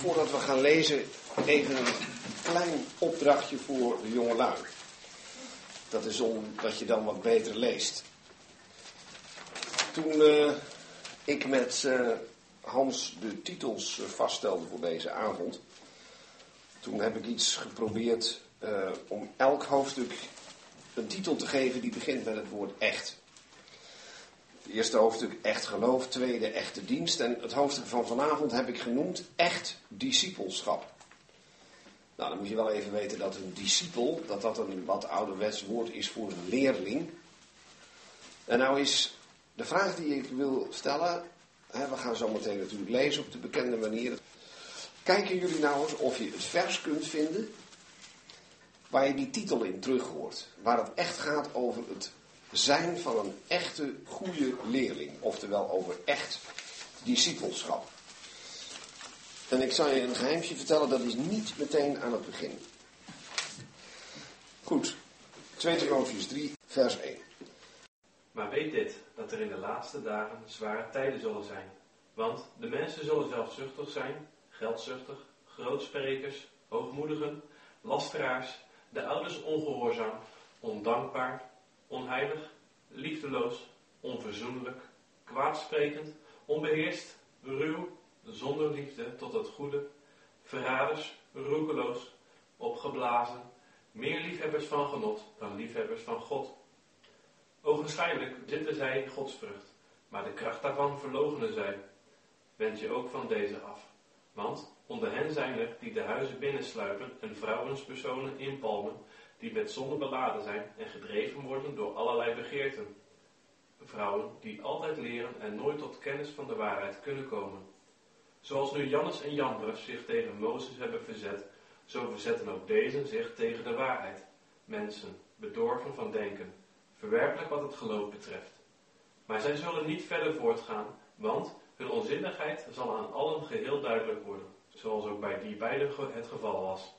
voordat we gaan lezen, even een klein opdrachtje voor de jonge lui. Dat is omdat je dan wat beter leest. Toen uh, ik met uh, Hans de titels uh, vaststelde voor deze avond, toen heb ik iets geprobeerd om elk hoofdstuk een titel te geven die begint met het woord echt. Eerste hoofdstuk echt geloof, tweede echte dienst. En het hoofdstuk van vanavond heb ik genoemd echt discipelschap. Nou, dan moet je wel even weten dat een discipel, dat dat een wat ouderwets woord is voor een leerling. En nou is de vraag die ik wil stellen, hè, we gaan zo meteen natuurlijk lezen op de bekende manier. Kijken jullie nou eens of je het vers kunt vinden waar je die titel in terug hoort. Waar het echt gaat over het zijn van een echte goede leerling. Oftewel over echt discipelschap. En ik zal je een geheimje vertellen, dat is niet meteen aan het begin. Goed, 2 Timotheus 3, vers 1. Maar weet dit, dat er in de laatste dagen zware tijden zullen zijn. Want de mensen zullen zelfzuchtig zijn, geldzuchtig, grootsprekers, hoogmoedigen, lasteraars, de ouders ongehoorzaam, ondankbaar, onheilig, liefdeloos, onverzoenlijk, kwaadsprekend, onbeheerst, ruw, zonder liefde tot het goede, verraders, roekeloos, opgeblazen, meer liefhebbers van genot dan liefhebbers van God. Ogenschijnlijk zitten zij godsvrucht, maar de kracht daarvan verlogenen zij. Wend je ook van deze af, want onder hen zijn er die de huizen binnensluipen en vrouwenspersonen inpalmen, die met zonde beladen zijn en gedreven worden door allerlei begeerten. Vrouwen die altijd leren en nooit tot kennis van de waarheid kunnen komen. Zoals nu Jannes en Jambres zich tegen Mozes hebben verzet, zo verzetten ook deze zich tegen de waarheid. Mensen, bedorven van denken, verwerpelijk wat het geloof betreft. Maar zij zullen niet verder voortgaan, want hun onzinnigheid zal aan allen geheel duidelijk worden, zoals ook bij die beiden het geval was.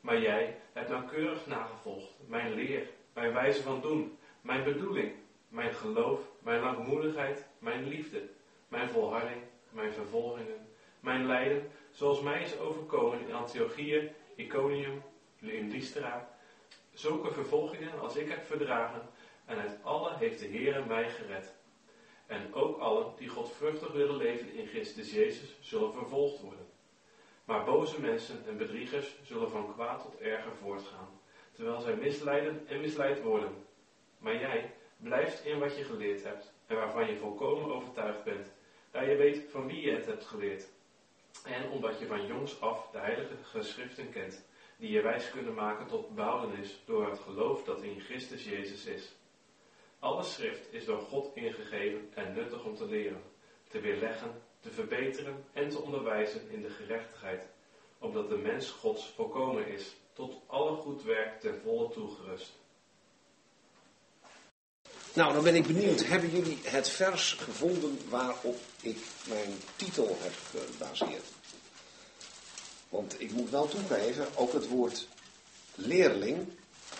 Maar jij hebt nauwkeurig nagevolgd mijn leer, mijn wijze van doen, mijn bedoeling, mijn geloof, mijn langmoedigheid, mijn liefde, mijn volharding, mijn vervolgingen, mijn lijden, zoals mij is overkomen in Antiochië, Iconium, in Lystra, zulke vervolgingen als ik heb verdragen, en uit alle heeft de Heer mij gered. En ook allen die godvruchtig willen leven in Christus Jezus zullen vervolgd worden. Maar boze mensen en bedriegers zullen van kwaad tot erger voortgaan, terwijl zij misleiden en misleid worden. Maar jij blijft in wat je geleerd hebt en waarvan je volkomen overtuigd bent, daar je weet van wie je het hebt geleerd. En omdat je van jongs af de heilige geschriften kent, die je wijs kunnen maken tot behoudenis door het geloof dat in Christus Jezus is. Alle schrift is door God ingegeven en nuttig om te leren, te weerleggen, te verbeteren en te onderwijzen in de gerechtigheid, opdat de mens Gods volkomen is, tot alle goed werk ten volle toegerust. Nou, dan ben ik benieuwd. Hebben jullie het vers gevonden waarop ik mijn titel heb gebaseerd? Want ik moet wel toegeven, ook het woord leerling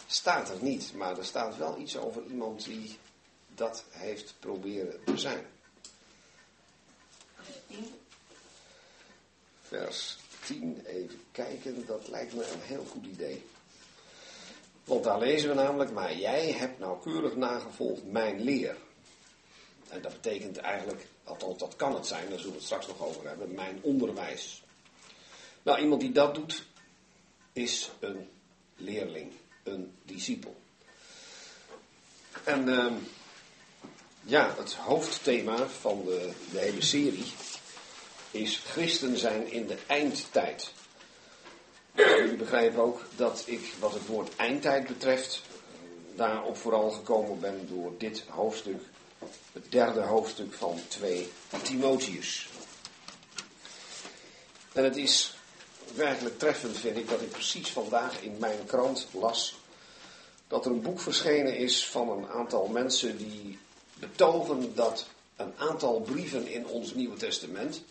staat er niet. Maar er staat wel iets over iemand die dat heeft proberen te zijn. Vers 10, even kijken, dat lijkt me een heel goed idee. Want daar lezen we namelijk, maar jij hebt nauwkeurig nagevolgd mijn leer. En dat betekent eigenlijk, althans dat kan het zijn, daar zullen we het straks nog over hebben, mijn onderwijs. Nou, iemand die dat doet, is een leerling, een discipel. En uh, ja, het hoofdthema van de, de hele serie is christen zijn in de eindtijd. Jullie begrijpen ook dat ik, wat het woord eindtijd betreft, daarop vooral gekomen ben door dit hoofdstuk, het derde hoofdstuk van 2 Timotheus. En het is werkelijk treffend, vind ik, dat ik precies vandaag in mijn krant las dat er een boek verschenen is van een aantal mensen die betogen dat een aantal brieven in ons Nieuwe Testament, en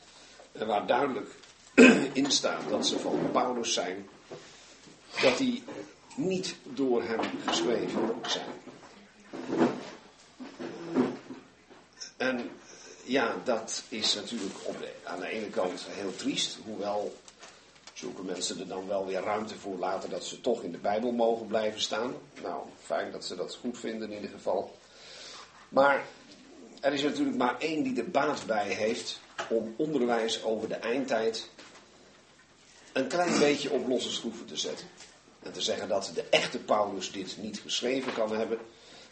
waar duidelijk in staat dat ze van Paulus zijn, dat die niet door hem geschreven zijn. En ja, dat is natuurlijk op de, aan de ene kant heel triest, hoewel zulke mensen er dan wel weer ruimte voor laten dat ze toch in de Bijbel mogen blijven staan. Nou, fijn dat ze dat goed vinden in ieder geval. Maar er is natuurlijk maar één die er baat bij heeft om onderwijs over de eindtijd een klein beetje op losse schroeven te zetten. En te zeggen dat de echte Paulus dit niet geschreven kan hebben,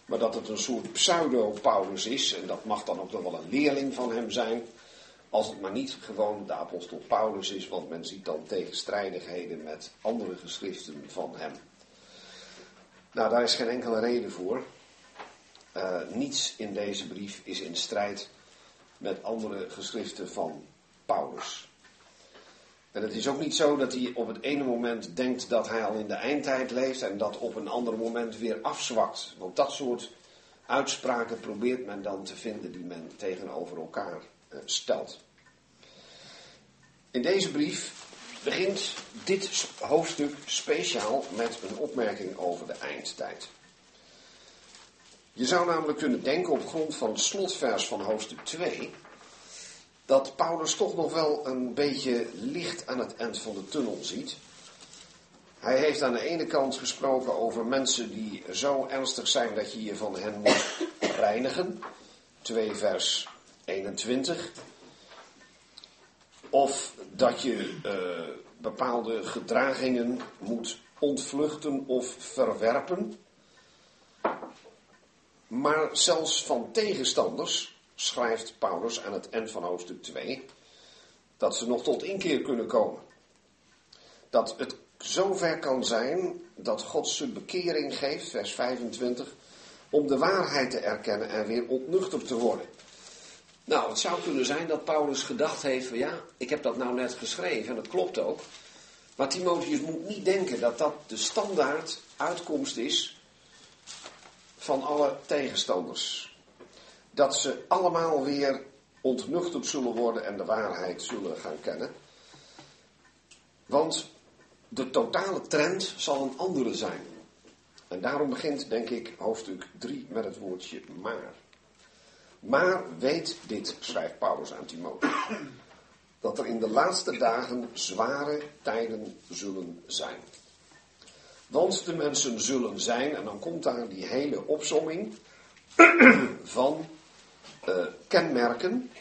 maar dat het een soort pseudo-Paulus is. En dat mag dan ook nog wel een leerling van hem zijn. Als het maar niet gewoon de apostel Paulus is, want men ziet dan tegenstrijdigheden met andere geschriften van hem. Nou, daar is geen enkele reden voor. Uh, niets in deze brief is in strijd met andere geschriften van Paulus. En het is ook niet zo dat hij op het ene moment denkt dat hij al in de eindtijd leeft en dat op een ander moment weer afzwakt. Want dat soort uitspraken probeert men dan te vinden die men tegenover elkaar uh, stelt. In deze brief begint dit hoofdstuk speciaal met een opmerking over de eindtijd. Je zou namelijk kunnen denken op grond van het slotvers van hoofdstuk 2 dat Paulus toch nog wel een beetje licht aan het eind van de tunnel ziet. Hij heeft aan de ene kant gesproken over mensen die zo ernstig zijn dat je je van hen moet reinigen. 2 vers 21. Of dat je uh, bepaalde gedragingen moet ontvluchten of verwerpen. Maar zelfs van tegenstanders schrijft Paulus aan het eind van hoofdstuk 2 dat ze nog tot inkeer kunnen komen. Dat het zover kan zijn dat God ze bekering geeft, vers 25, om de waarheid te erkennen en weer ontnuchterd te worden. Nou, het zou kunnen zijn dat Paulus gedacht heeft van ja, ik heb dat nou net geschreven en dat klopt ook. Maar Timotheus moet niet denken dat dat de standaard uitkomst is van alle tegenstanders dat ze allemaal weer ontnuchterd zullen worden en de waarheid zullen gaan kennen. Want de totale trend zal een andere zijn. En daarom begint, denk ik, hoofdstuk 3 met het woordje maar. Maar weet dit, schrijft Paulus aan Timotheus, dat er in de laatste dagen zware tijden zullen zijn. Want de mensen zullen zijn, en dan komt daar die hele opsomming van uh, kenmerken.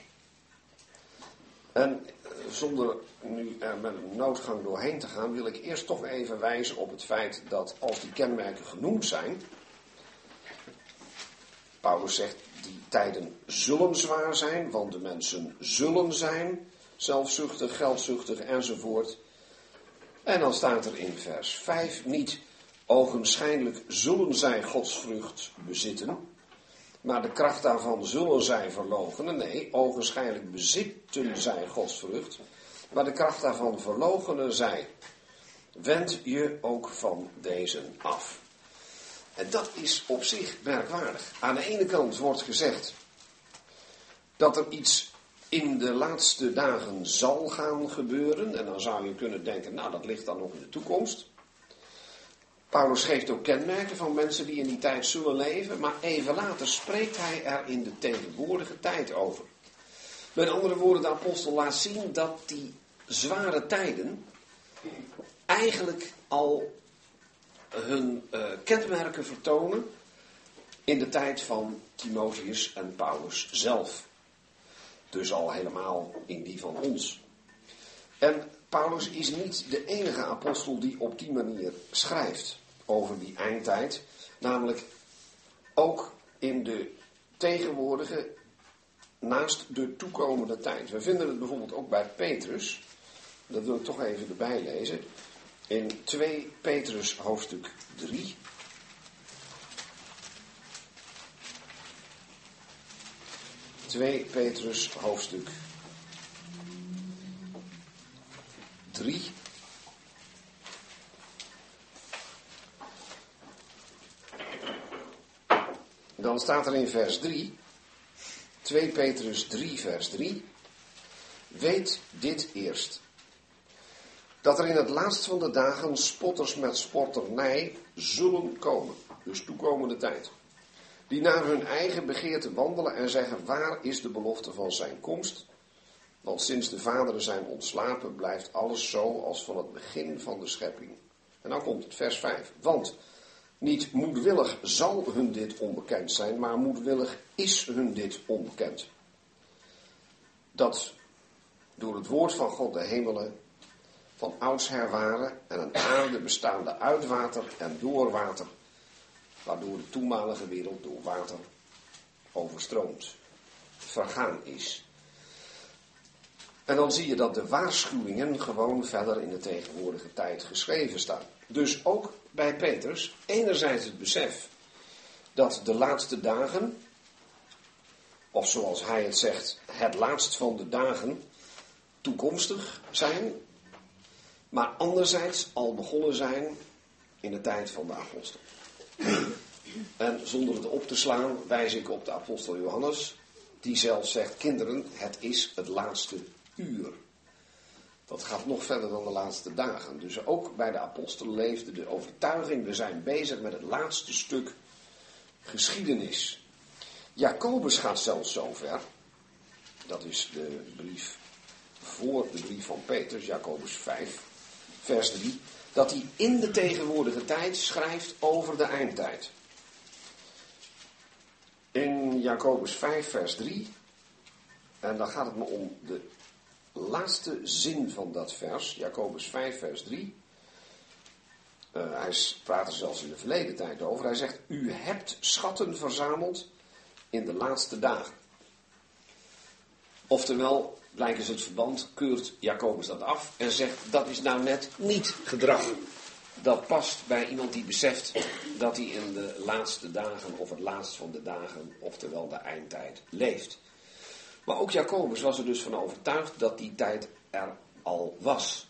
En eh, zonder nu er met een noodgang doorheen te gaan, wil ik eerst toch even wijzen op het feit dat als die kenmerken genoemd zijn, Paulus zegt die tijden zullen zwaar zijn, want de mensen zullen zijn, zelfzuchtig, geldzuchtig enzovoort. En dan staat er in vers 5 niet, ogenschijnlijk zullen zij godsvrucht bezitten, maar de kracht daarvan zullen zij verlogenen. Nee, ogenschijnlijk bezitten zij godsvrucht, maar de kracht daarvan verlogenen zij. Wend je ook van deze af. En dat is op zich merkwaardig. Aan de ene kant wordt gezegd dat er iets in de laatste dagen zal gaan gebeuren. En dan zou je kunnen denken, nou dat ligt dan nog in de toekomst. Paulus geeft ook kenmerken van mensen die in die tijd zullen leven, maar even later spreekt hij er in de tegenwoordige tijd over. Met andere woorden, de apostel laat zien dat die zware tijden eigenlijk al hun uh, kenmerken vertonen in de tijd van Timotheus en Paulus zelf. Dus al helemaal in die van ons. En Paulus is niet de enige apostel die op die manier schrijft over die eindtijd. Namelijk ook in de tegenwoordige, naast de toekomende tijd. We vinden het bijvoorbeeld ook bij Petrus. Dat wil ik toch even erbij lezen. In 2 Petrus hoofdstuk 3. Twee Petrus hoofdstuk 3. Dan staat er in vers 3, 2 Petrus 3, vers 3. Weet dit eerst. Dat er in het laatst van de dagen spotters met spotternij zullen komen. Dus toekomende tijd. Die naar hun eigen begeerte wandelen en zeggen: Waar is de belofte van zijn komst? Want sinds de vaderen zijn ontslapen, blijft alles zo als van het begin van de schepping. En dan komt het vers 5. Want niet moedwillig zal hun dit onbekend zijn, maar moedwillig is hun dit onbekend. Dat door het woord van God de hemelen van oudsher waren en een aarde bestaande uit water en door water, waardoor de toenmalige wereld door water overstroomd, vergaan is. En dan zie je dat de waarschuwingen gewoon verder in de tegenwoordige tijd geschreven staan. Dus ook bij Petrus, enerzijds het besef dat de laatste dagen, of zoals hij het zegt, het laatst van de dagen, toekomstig zijn, maar anderzijds al begonnen zijn in de tijd van de apostel. En zonder het op te slaan wijs ik op de apostel Johannes, die zelf zegt, kinderen, het is het laatste uur. Dat gaat nog verder dan de laatste dagen. Dus ook bij de apostelen leefde de overtuiging, we zijn bezig met het laatste stuk geschiedenis. Jacobus gaat zelfs zover, dat is de brief voor de brief van Petrus, Jacobus 5, vers 3, dat hij in de tegenwoordige tijd schrijft over de eindtijd. In Jacobus 5, vers 3, en dan gaat het me om de laatste zin van dat vers, Jacobus 5, vers 3. Uh, hij praat er zelfs in de verleden tijd over. Hij zegt: U hebt schatten verzameld in de laatste dagen. Oftewel, blijkens het verband, keurt Jacobus dat af en zegt: Dat is nou net niet gedrag. Dat past bij iemand die beseft dat hij in de laatste dagen of het laatst van de dagen, oftewel de eindtijd, leeft. Maar ook Jacobus was er dus van overtuigd dat die tijd er al was.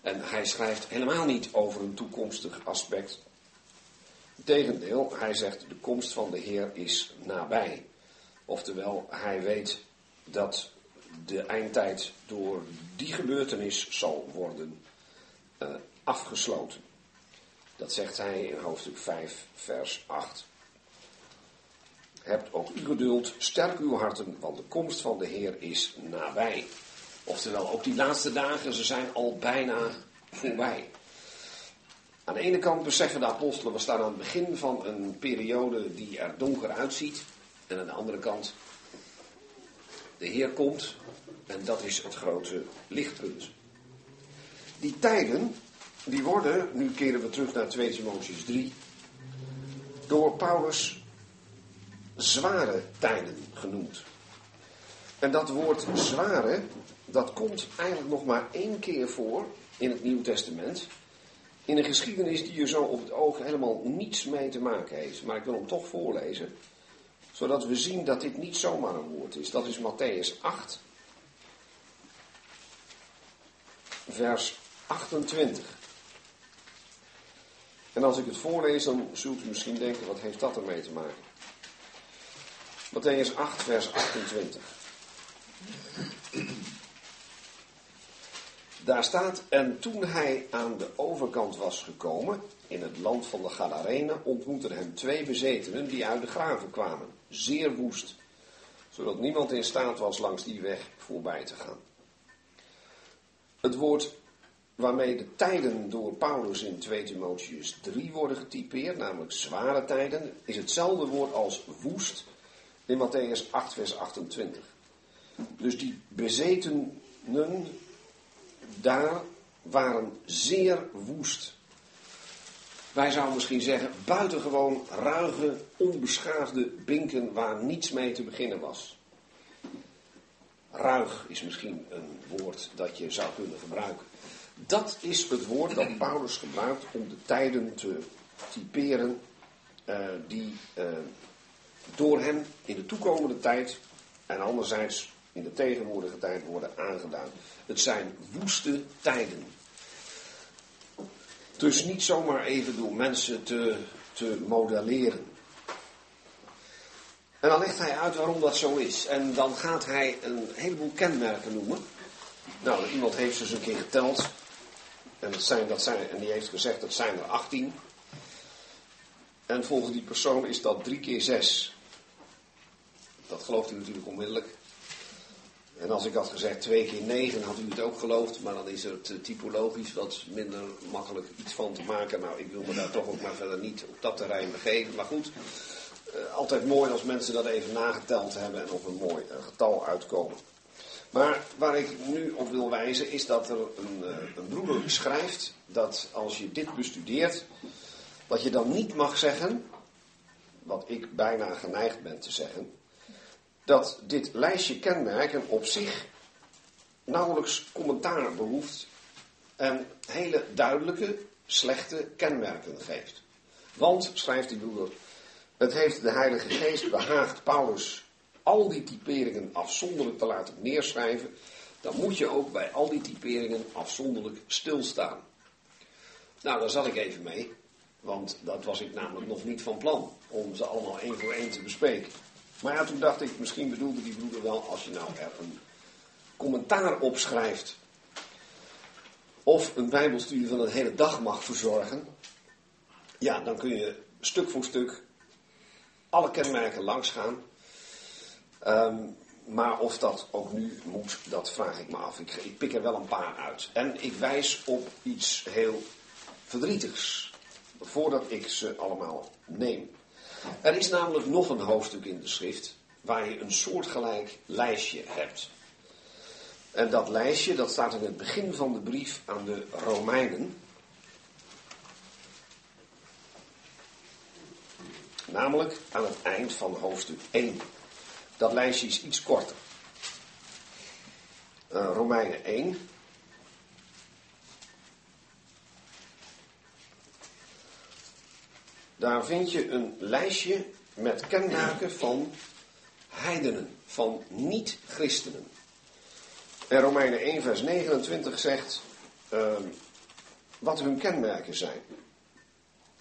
En hij schrijft helemaal niet over een toekomstig aspect. Integendeel, hij zegt de komst van de Heer is nabij. Oftewel, hij weet dat de eindtijd door die gebeurtenis zal worden uh, afgesloten. Dat zegt hij in hoofdstuk 5, vers 8. Hebt ook u geduld, sterk uw harten, want de komst van de Heer is nabij. Oftewel, ook die laatste dagen, ze zijn al bijna voorbij. Aan de ene kant beseffen de apostelen, we staan aan het begin van een periode die er donker uitziet. En aan de andere kant, de Heer komt en dat is het grote lichtpunt. Die tijden, die worden, nu keren we terug naar 2 Timotheus 3, door Paulus zware tijden genoemd. En dat woord zware, dat komt eigenlijk nog maar één keer voor in het Nieuw Testament. In een geschiedenis die er zo op het oog helemaal niets mee te maken heeft. Maar ik wil hem toch voorlezen. Zodat we zien dat dit niet zomaar een woord is. Dat is Matthäus 8. Vers 28. En als ik het voorlees, dan zult u misschien denken, wat heeft dat ermee te maken? Matthäus 8, vers 28. Daar staat, en toen hij aan de overkant was gekomen, in het land van de Gadarenen, ontmoetten hem twee bezetenen die uit de graven kwamen, zeer woest, zodat niemand in staat was langs die weg voorbij te gaan. Het woord waarmee de tijden door Paulus in 2 Timotheus 3 worden getypeerd, namelijk zware tijden, is hetzelfde woord als woest in Matthäus 8, vers 28. Dus die bezetenen daar waren zeer woest. Wij zouden misschien zeggen buitengewoon ruige, onbeschaafde binken waar niets mee te beginnen was. Ruig is misschien een woord dat je zou kunnen gebruiken. Dat is het woord dat Paulus gebruikt om de tijden te typeren uh, die uh, door hem in de toekomende tijd en anderzijds in de tegenwoordige tijd worden aangedaan. Het zijn woeste tijden. Dus niet zomaar even door mensen te, te modelleren. En dan legt hij uit waarom dat zo is. En dan gaat hij een heleboel kenmerken noemen. Nou, iemand heeft ze eens een keer geteld. En, dat zijn, dat zijn, en die heeft gezegd dat zijn er 18. En volgens die persoon is dat 3 keer 6. Dat gelooft u natuurlijk onmiddellijk. En als ik had gezegd 2 keer 9, had u het ook geloofd. Maar dan is het eh, typologisch wat minder makkelijk iets van te maken. Nou, ik wil me daar toch ook maar verder niet op dat terrein begeven. Maar goed, uh, altijd mooi als mensen dat even nageteld hebben en op een mooi uh, getal uitkomen. Maar waar ik nu op wil wijzen is dat er een, een broeder schrijft dat als je dit bestudeert, wat je dan niet mag zeggen, wat ik bijna geneigd ben te zeggen, dat dit lijstje kenmerken op zich nauwelijks commentaar behoeft en hele duidelijke, slechte kenmerken geeft. Want, schrijft die broeder, het heeft de Heilige Geest behaagd Paulus al die typeringen afzonderlijk te laten neerschrijven, dan moet je ook bij al die typeringen afzonderlijk stilstaan. Nou, daar zat ik even mee, want dat was ik namelijk nog niet van plan om ze allemaal één voor één te bespreken. Maar ja, toen dacht ik, misschien bedoelde die broeder wel, als je nou er een commentaar opschrijft, of een bijbelstudie van een hele dag mag verzorgen, ja, dan kun je stuk voor stuk alle kenmerken langsgaan. Um, maar of dat ook nu moet, dat vraag ik me af. Ik pik er wel een paar uit. En ik wijs op iets heel verdrietigs, voordat ik ze allemaal neem. Er is namelijk nog een hoofdstuk in de schrift waar je een soortgelijk lijstje hebt. En dat lijstje, dat staat in het begin van de brief aan de Romeinen. Namelijk aan het eind van hoofdstuk 1. Dat lijstje is iets korter. Uh, Romeinen 1. Daar vind je een lijstje met kenmerken van heidenen, van niet-christenen. En Romeinen 1, vers 29 zegt uh, wat hun kenmerken zijn.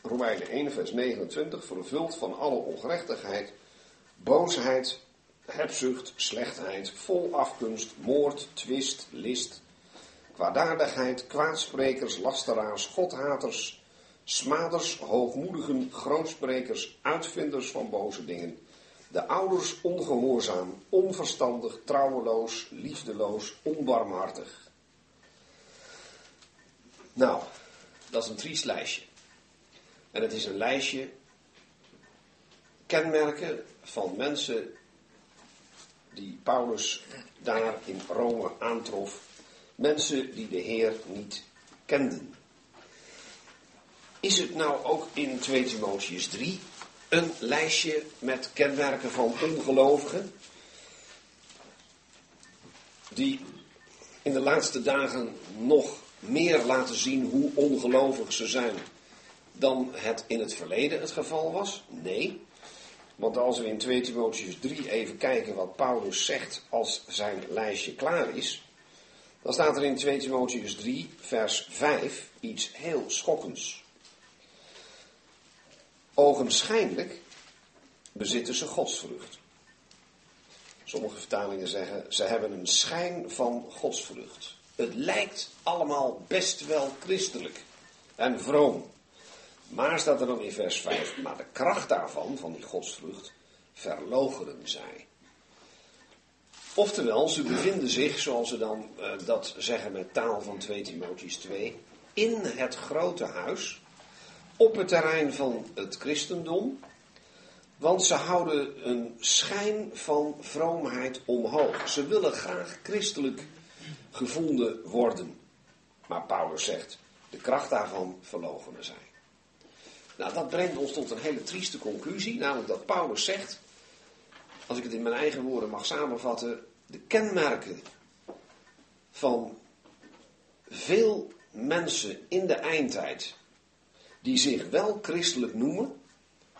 Romeinen 1, vers 29, vervuld van alle ongerechtigheid, boosheid, hebzucht, slechtheid, vol afgunst, moord, twist, list, kwaadaardigheid, kwaadsprekers, lasteraars, godhaters, smaders, hoogmoedigen, grootsprekers, uitvinders van boze dingen, de ouders ongehoorzaam, onverstandig, trouweloos, liefdeloos, onbarmhartig. Nou, dat is een triest lijstje. En het is een lijstje kenmerken van mensen die Paulus daar in Rome aantrof. Mensen die de Heer niet kenden. Is het nou ook in 2 Timotheus 3 een lijstje met kenmerken van ongelovigen? Die in de laatste dagen nog meer laten zien hoe ongelovig ze zijn dan het in het verleden het geval was? Nee. Want als we in 2 Timotheus 3 even kijken wat Paulus zegt als zijn lijstje klaar is, dan staat er in 2 Timotheus 3, vers 5 iets heel schokkends. Ogenschijnlijk bezitten ze godsvrucht. Sommige vertalingen zeggen, ze hebben een schijn van godsvrucht. Het lijkt allemaal best wel christelijk en vroom. Maar staat er dan in vers 5, maar de kracht daarvan, van die godsvrucht, verlogeren zij. Oftewel, ze bevinden zich, zoals ze dan uh, dat zeggen met taal van 2 Timotheus 2, in het grote huis, op het terrein van het christendom, want ze houden een schijn van vroomheid omhoog. Ze willen graag christelijk gevonden worden. Maar Paulus zegt, de kracht daarvan verlogenen zij. Nou, dat brengt ons tot een hele trieste conclusie, namelijk dat Paulus zegt, als ik het in mijn eigen woorden mag samenvatten, de kenmerken van veel mensen in de eindtijd die zich wel christelijk noemen,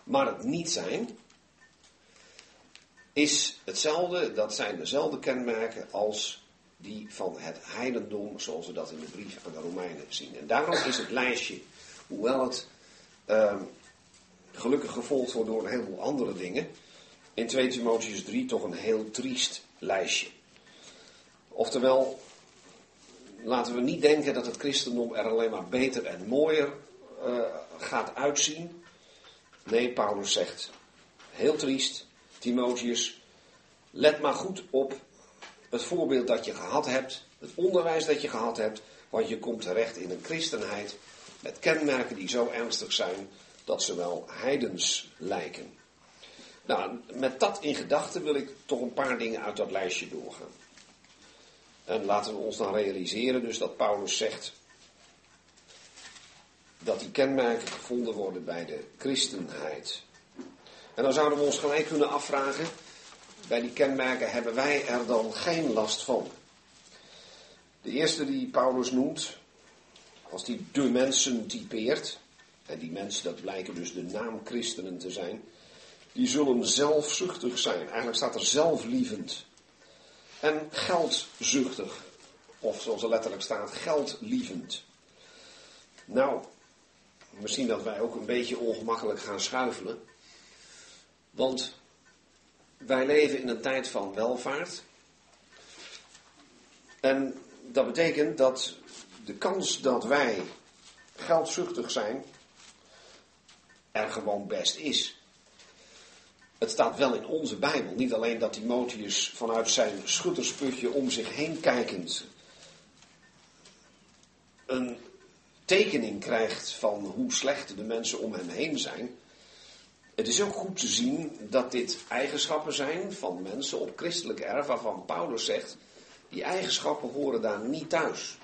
maar het niet zijn, is hetzelfde, dat zijn dezelfde kenmerken als die van het heidendom, zoals we dat in de brief aan de Romeinen zien. En daarom is het lijstje, hoewel het uh, gelukkig gevolgd wordt door een heleboel andere dingen, in 2 Timotheus 3 toch een heel triest lijstje. Oftewel, laten we niet denken dat het christendom er alleen maar beter en mooier uh, gaat uitzien. Nee, Paulus zegt, heel triest, Timotheus, let maar goed op het voorbeeld dat je gehad hebt, het onderwijs dat je gehad hebt, want je komt terecht in een christenheid met kenmerken die zo ernstig zijn dat ze wel heidens lijken. Nou, met dat in gedachten wil ik toch een paar dingen uit dat lijstje doorgaan. En laten we ons dan realiseren dus dat Paulus zegt dat die kenmerken gevonden worden bij de christenheid. En dan zouden we ons gelijk kunnen afvragen, bij die kenmerken hebben wij er dan geen last van. De eerste die Paulus noemt, als die de mensen typeert, en die mensen dat blijken dus de naam christenen te zijn, die zullen zelfzuchtig zijn. Eigenlijk staat er zelflievend. En geldzuchtig. Of zoals er letterlijk staat, geldlievend. Nou, misschien dat wij ook een beetje ongemakkelijk gaan schuifelen. Want wij leven in een tijd van welvaart. En dat betekent dat de kans dat wij geldzuchtig zijn er gewoon best is. Het staat wel in onze Bijbel. Niet alleen dat Timotheus vanuit zijn schuttersputje om zich heen kijkend een tekening krijgt van hoe slecht de mensen om hem heen zijn. Het is ook goed te zien dat dit eigenschappen zijn van mensen op christelijk erf, waarvan Paulus zegt, die eigenschappen horen daar niet thuis.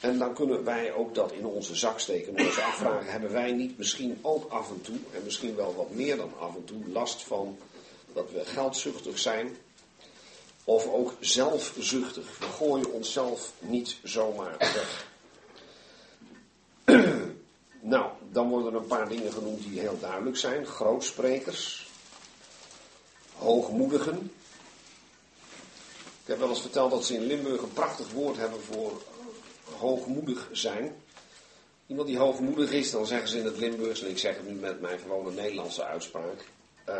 En dan kunnen wij ook dat in onze zak steken en ons afvragen, hebben wij niet misschien ook af en toe, en misschien wel wat meer dan af en toe, last van dat we geldzuchtig zijn, of ook zelfzuchtig. We gooien onszelf niet zomaar weg. Nou, dan worden er een paar dingen genoemd die heel duidelijk zijn. Grootsprekers, hoogmoedigen. Ik heb wel eens verteld dat ze in Limburg een prachtig woord hebben voor hoogmoedig zijn. Iemand die hoogmoedig is, dan zeggen ze in het Limburgs, en ik zeg het nu met mijn gewone Nederlandse uitspraak. Uh,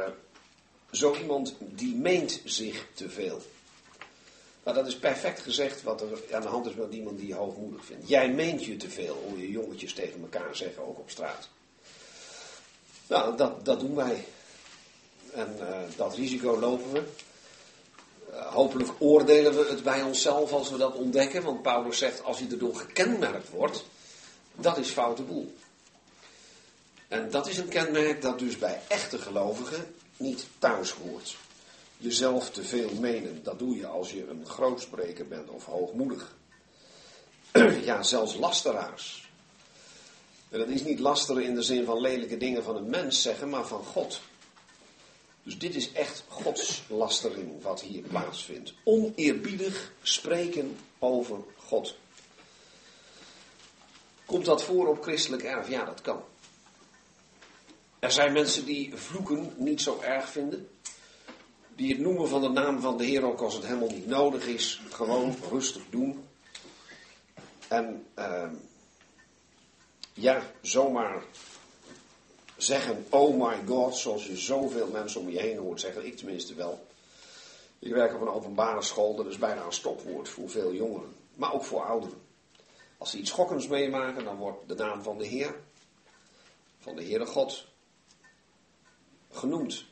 zo iemand die meent zich te veel. Nou, dat is perfect gezegd wat er aan de hand is met iemand die je hoogmoedig vindt. Jij meent je te veel, hoe je jongetjes tegen elkaar zeggen, ook op straat. Nou, dat, dat doen wij. En uh, dat risico lopen we. Uh, hopelijk oordelen we het bij onszelf als we dat ontdekken. Want Paulus zegt, als je erdoor gekenmerkt wordt, dat is foute boel. En dat is een kenmerk dat dus bij echte gelovigen niet thuis hoort jezelf te veel menen. Dat doe je als je een grootspreker bent of hoogmoedig. ja, zelfs lasteraars. En dat is niet lasteren in de zin van lelijke dingen van een mens zeggen, maar van God. Dus dit is echt Gods lastering wat hier plaatsvindt. Oneerbiedig spreken over God. Komt dat voor op christelijk erf? Ja, dat kan. Er zijn mensen die vloeken niet zo erg vinden die het noemen van de naam van de Heer, ook als het helemaal niet nodig is, gewoon rustig doen. En uh, ja, zomaar zeggen, oh my god, zoals je zoveel mensen om je heen hoort zeggen, ik tenminste wel. Ik werk op een openbare school, dat is bijna een stopwoord voor veel jongeren, maar ook voor ouderen. Als ze iets schokkends meemaken, dan wordt de naam van de Heer, van de Heere God, genoemd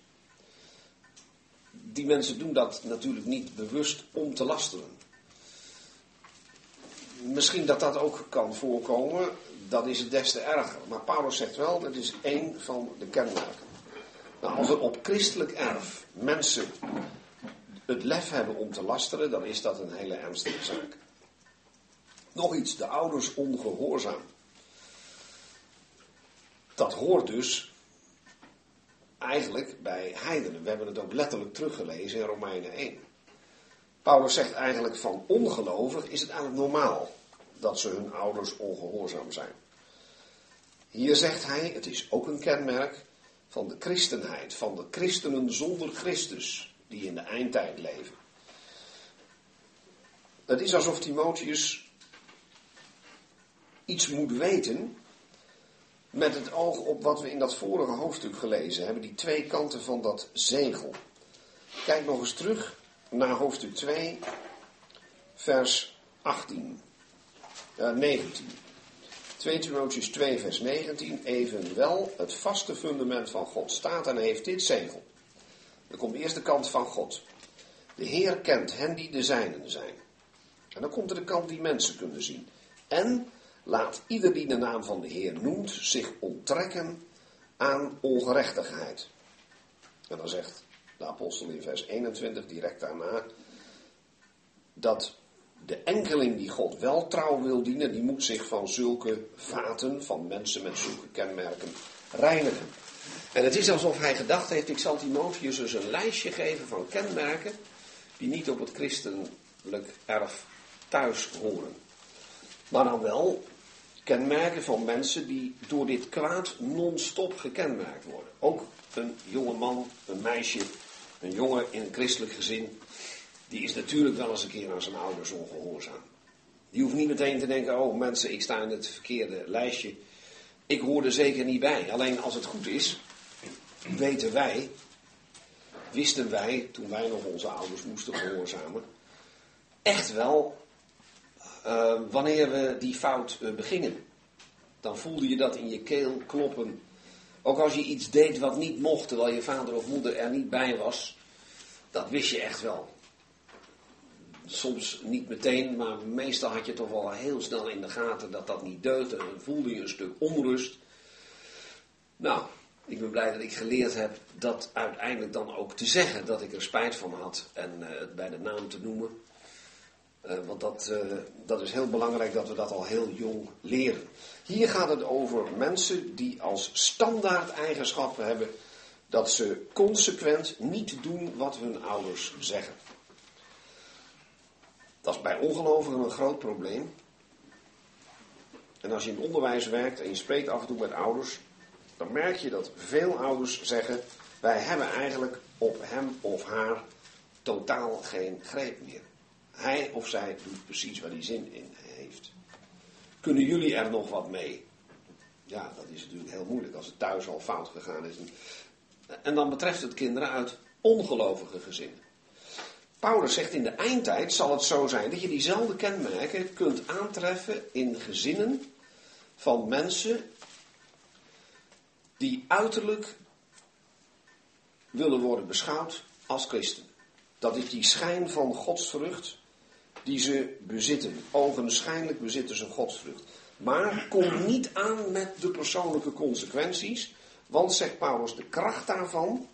die mensen doen dat natuurlijk niet bewust om te lasteren. Misschien dat dat ook kan voorkomen, dat is het des te erger. Maar Paulus zegt wel, dat is één van de kenmerken. Nou, als er op christelijk erf mensen het lef hebben om te lasteren, dan is dat een hele ernstige zaak. Nog iets, de ouders ongehoorzaam. Dat hoort dus eigenlijk bij heidenen. We hebben het ook letterlijk teruggelezen in Romeinen 1. Paulus zegt eigenlijk van ongelovig is het eigenlijk normaal dat ze hun ouders ongehoorzaam zijn. Hier zegt hij, het is ook een kenmerk van de christenheid, van de christenen zonder Christus, die in de eindtijd leven. Het is alsof Timotheus iets moet weten met het oog op wat we in dat vorige hoofdstuk gelezen hebben, die twee kanten van dat zegel. Kijk nog eens terug naar hoofdstuk 2, vers 18, uh, 19. 2 Timotheus 2 vers 19, evenwel het vaste fundament van God staat en heeft dit zegel. Dan komt de eerste kant van God. De Heer kent hen die de zijnen zijn. En dan komt er de kant die mensen kunnen zien. En laat ieder die de naam van de Heer noemt zich onttrekken aan ongerechtigheid. En dan zegt de apostel in vers 21 direct daarna dat de enkeling die God wel trouw wil dienen, die moet zich van zulke vaten van mensen met zulke kenmerken reinigen. En het is alsof hij gedacht heeft, ik zal Timotheus dus een lijstje geven van kenmerken die niet op het christelijk erf thuis horen. Maar dan wel kenmerken van mensen die door dit kwaad non-stop gekenmerkt worden. Ook een jonge man, een meisje, een jongen in een christelijk gezin, die is natuurlijk wel eens een keer aan zijn ouders ongehoorzaam. Die hoeft niet meteen te denken, oh mensen, ik sta in het verkeerde lijstje. Ik hoor er zeker niet bij. Alleen als het goed is, weten wij, wisten wij, toen wij nog onze ouders moesten gehoorzamen, echt wel uh, wanneer we die fout uh, begingen. Dan voelde je dat in je keel kloppen. Ook als je iets deed wat niet mocht, terwijl je vader of moeder er niet bij was, dat wist je echt wel. Soms niet meteen, maar meestal had je toch wel heel snel in de gaten dat dat niet deugde. En voelde je een stuk onrust. Nou, ik ben blij dat ik geleerd heb dat uiteindelijk dan ook te zeggen dat ik er spijt van had en uh, het bij de naam te noemen. Uh, want dat, uh, dat is heel belangrijk dat we dat al heel jong leren. Hier gaat het over mensen die als standaard eigenschappen hebben dat ze consequent niet doen wat hun ouders zeggen. Dat is bij ongelovigen een groot probleem. En als je in onderwijs werkt en je spreekt af en toe met ouders, dan merk je dat veel ouders zeggen: wij hebben eigenlijk op hem of haar totaal geen greep meer. Hij of zij doet precies waar hij zin in heeft. Kunnen jullie er nog wat mee? Ja, dat is natuurlijk heel moeilijk als het thuis al fout gegaan is. En dan betreft het kinderen uit ongelovige gezinnen. Paulus zegt in de eindtijd zal het zo zijn dat je diezelfde kenmerken kunt aantreffen in gezinnen van mensen die uiterlijk willen worden beschouwd als christen. Dat is die schijn van godsvrucht die ze bezitten. Ogenschijnlijk bezitten ze godsvrucht. Maar kom niet aan met de persoonlijke consequenties, want zegt Paulus, de kracht daarvan,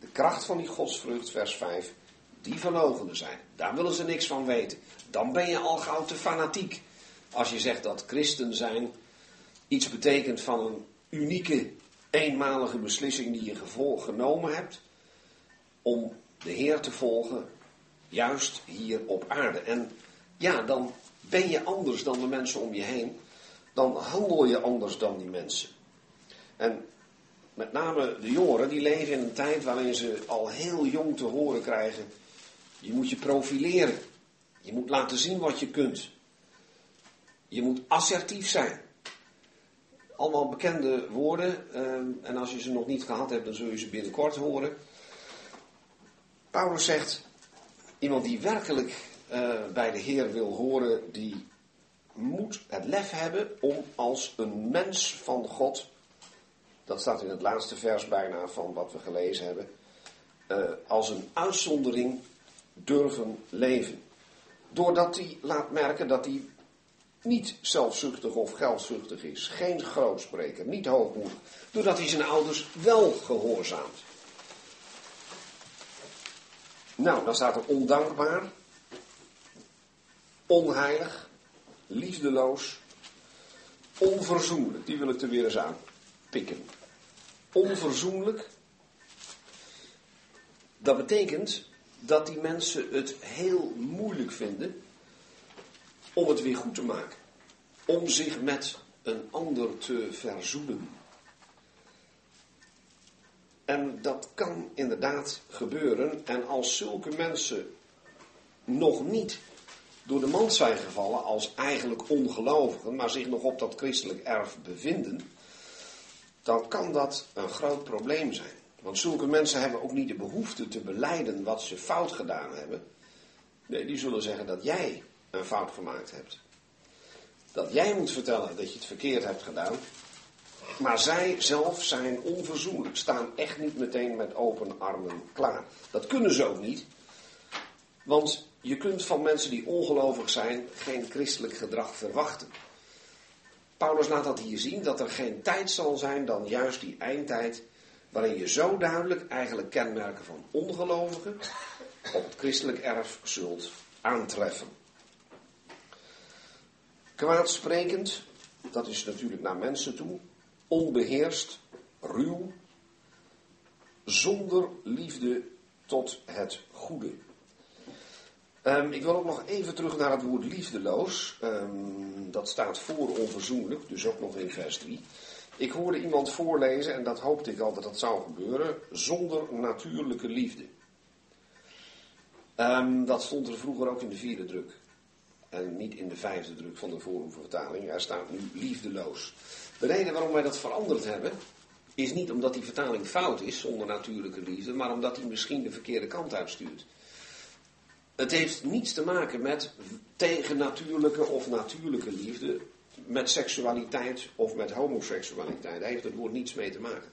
de kracht van die godsvrucht, vers 5, die verlogenen zijn. Daar willen ze niks van weten. Dan ben je al gauw te fanatiek. Als je zegt dat christen zijn iets betekent van een unieke, eenmalige beslissing die je genomen hebt om de Heer te volgen, juist hier op aarde. En ja, dan ben je anders dan de mensen om je heen. Dan handel je anders dan die mensen. En met name de jongeren, die leven in een tijd waarin ze al heel jong te horen krijgen je moet je profileren. Je moet laten zien wat je kunt. Je moet assertief zijn. Allemaal bekende woorden. Ehm, en als je ze nog niet gehad hebt, dan zul je ze binnenkort horen. Paulus zegt: iemand die werkelijk uh, bij de Heer wil horen, die moet het lef hebben om als een mens van God. Dat staat in het laatste vers bijna van wat we gelezen hebben. Uh, als een uitzondering durven leven. Doordat hij laat merken dat hij niet zelfzuchtig of geldzuchtig is. Geen grootspreker, niet hoogmoedig. Doordat hij zijn ouders wel gehoorzaamt. Nou, dan staat er ondankbaar, onheilig, liefdeloos, onverzoenlijk. Die wil ik er weer eens aan pikken. Onverzoenlijk. Dat betekent dat die mensen het heel moeilijk vinden om het weer goed te maken. Om zich met een ander te verzoenen. En dat kan inderdaad gebeuren. En als zulke mensen nog niet door de mand zijn gevallen als eigenlijk ongelovigen, maar zich nog op dat christelijk erf bevinden, dan kan dat een groot probleem zijn. Want zulke mensen hebben ook niet de behoefte te beleiden wat ze fout gedaan hebben. Nee, die zullen zeggen dat jij een fout gemaakt hebt. dat jij moet vertellen dat je het verkeerd hebt gedaan. Maar zij zelf zijn onverzoenlijk, staan echt niet meteen met open armen klaar. Dat kunnen ze ook niet. Want je kunt van mensen die ongelovig zijn geen christelijk gedrag verwachten. Paulus laat dat hier zien, dat er geen tijd zal zijn dan juist die eindtijd, waarin je zo duidelijk eigenlijk kenmerken van ongelovigen op het christelijk erf zult aantreffen. Kwaadsprekend, dat is natuurlijk naar mensen toe, onbeheerst, ruw, zonder liefde tot het goede. Um, ik wil ook nog even terug naar het woord liefdeloos. Um, dat staat voor onverzoenlijk, dus ook nog in vers 3. Ik hoorde iemand voorlezen, en dat hoopte ik al dat dat zou gebeuren, zonder natuurlijke liefde. Um, dat stond er vroeger ook in de vierde druk. En niet in de vijfde druk van de vertaling. Er staat nu liefdeloos. De reden waarom wij dat veranderd hebben, is niet omdat die vertaling fout is, zonder natuurlijke liefde, maar omdat hij misschien de verkeerde kant uitstuurt. Het heeft niets te maken met tegennatuurlijke of natuurlijke liefde, met seksualiteit of met homoseksualiteit. Daar heeft het woord niets mee te maken.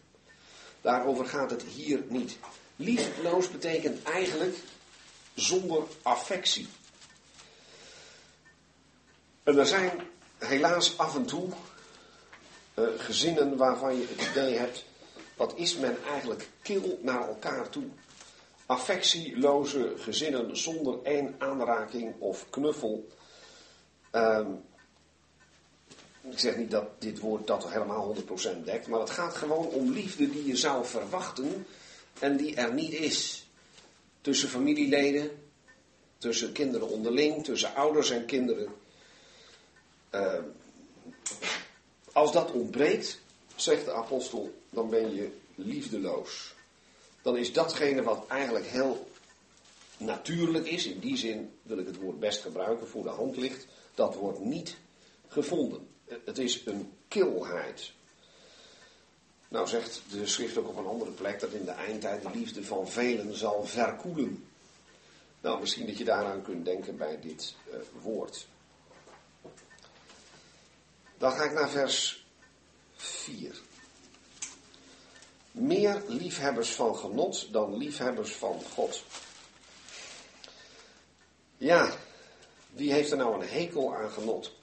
Daarover gaat het hier niet. Liefdeloos betekent eigenlijk zonder affectie. En er zijn helaas af en toe uh, gezinnen waarvan je het idee hebt, wat is men eigenlijk kil naar elkaar toe? Affectieloze gezinnen zonder één aanraking of knuffel. Um, ik zeg niet dat dit woord dat helemaal 100% dekt, maar het gaat gewoon om liefde die je zou verwachten en die er niet is. Tussen familieleden, tussen kinderen onderling, tussen ouders en kinderen. Uh, als dat ontbreekt, zegt de apostel, dan ben je liefdeloos. Dan is datgene wat eigenlijk heel natuurlijk is, in die zin wil ik het woord best gebruiken, voor de hand ligt, dat wordt niet gevonden. Het is een kilheid. Nou zegt de schrift ook op een andere plek dat in de eindtijd de liefde van velen zal verkoelen. Nou, misschien dat je daaraan kunt denken bij dit uh, woord. Dan ga ik naar vers 4. Meer liefhebbers van genot dan liefhebbers van God. Ja, wie heeft er nou een hekel aan genot?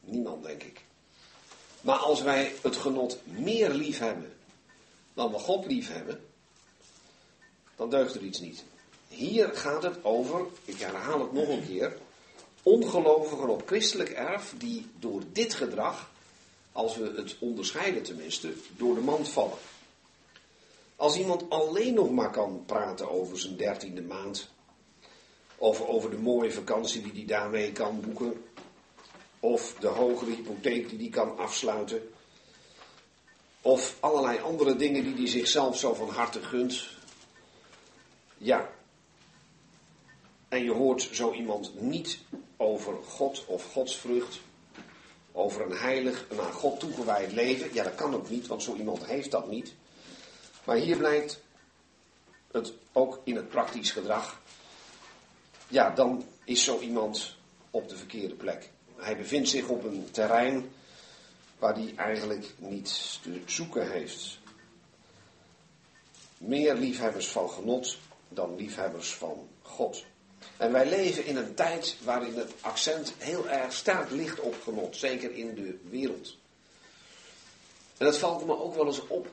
Niemand, denk ik. Maar als wij het genot meer lief hebben dan we God lief hebben, dan deugt er iets niet. Hier gaat het over, ik herhaal het nog een keer, ongelovigen op christelijk erf die door dit gedrag, als we het onderscheiden tenminste, door de mand vallen. Als iemand alleen nog maar kan praten over zijn dertiende maand, of over de mooie vakantie die hij daarmee kan boeken, of de hogere hypotheek die hij kan afsluiten, of allerlei andere dingen die hij zichzelf zo van harte gunt. Ja. En je hoort zo iemand niet over God of godsvrucht, over een heilig, een aan God toegewijd leven. Ja, dat kan ook niet, want zo iemand heeft dat niet. Maar hier blijkt het ook in het praktisch gedrag. Ja, dan is zo iemand op de verkeerde plek. Hij bevindt zich op een terrein waar hij eigenlijk niets te zoeken heeft. Meer liefhebbers van genot dan liefhebbers van God. En wij leven in een tijd waarin het accent heel erg sterk ligt op genot, zeker in de wereld. En dat valt me ook wel eens op.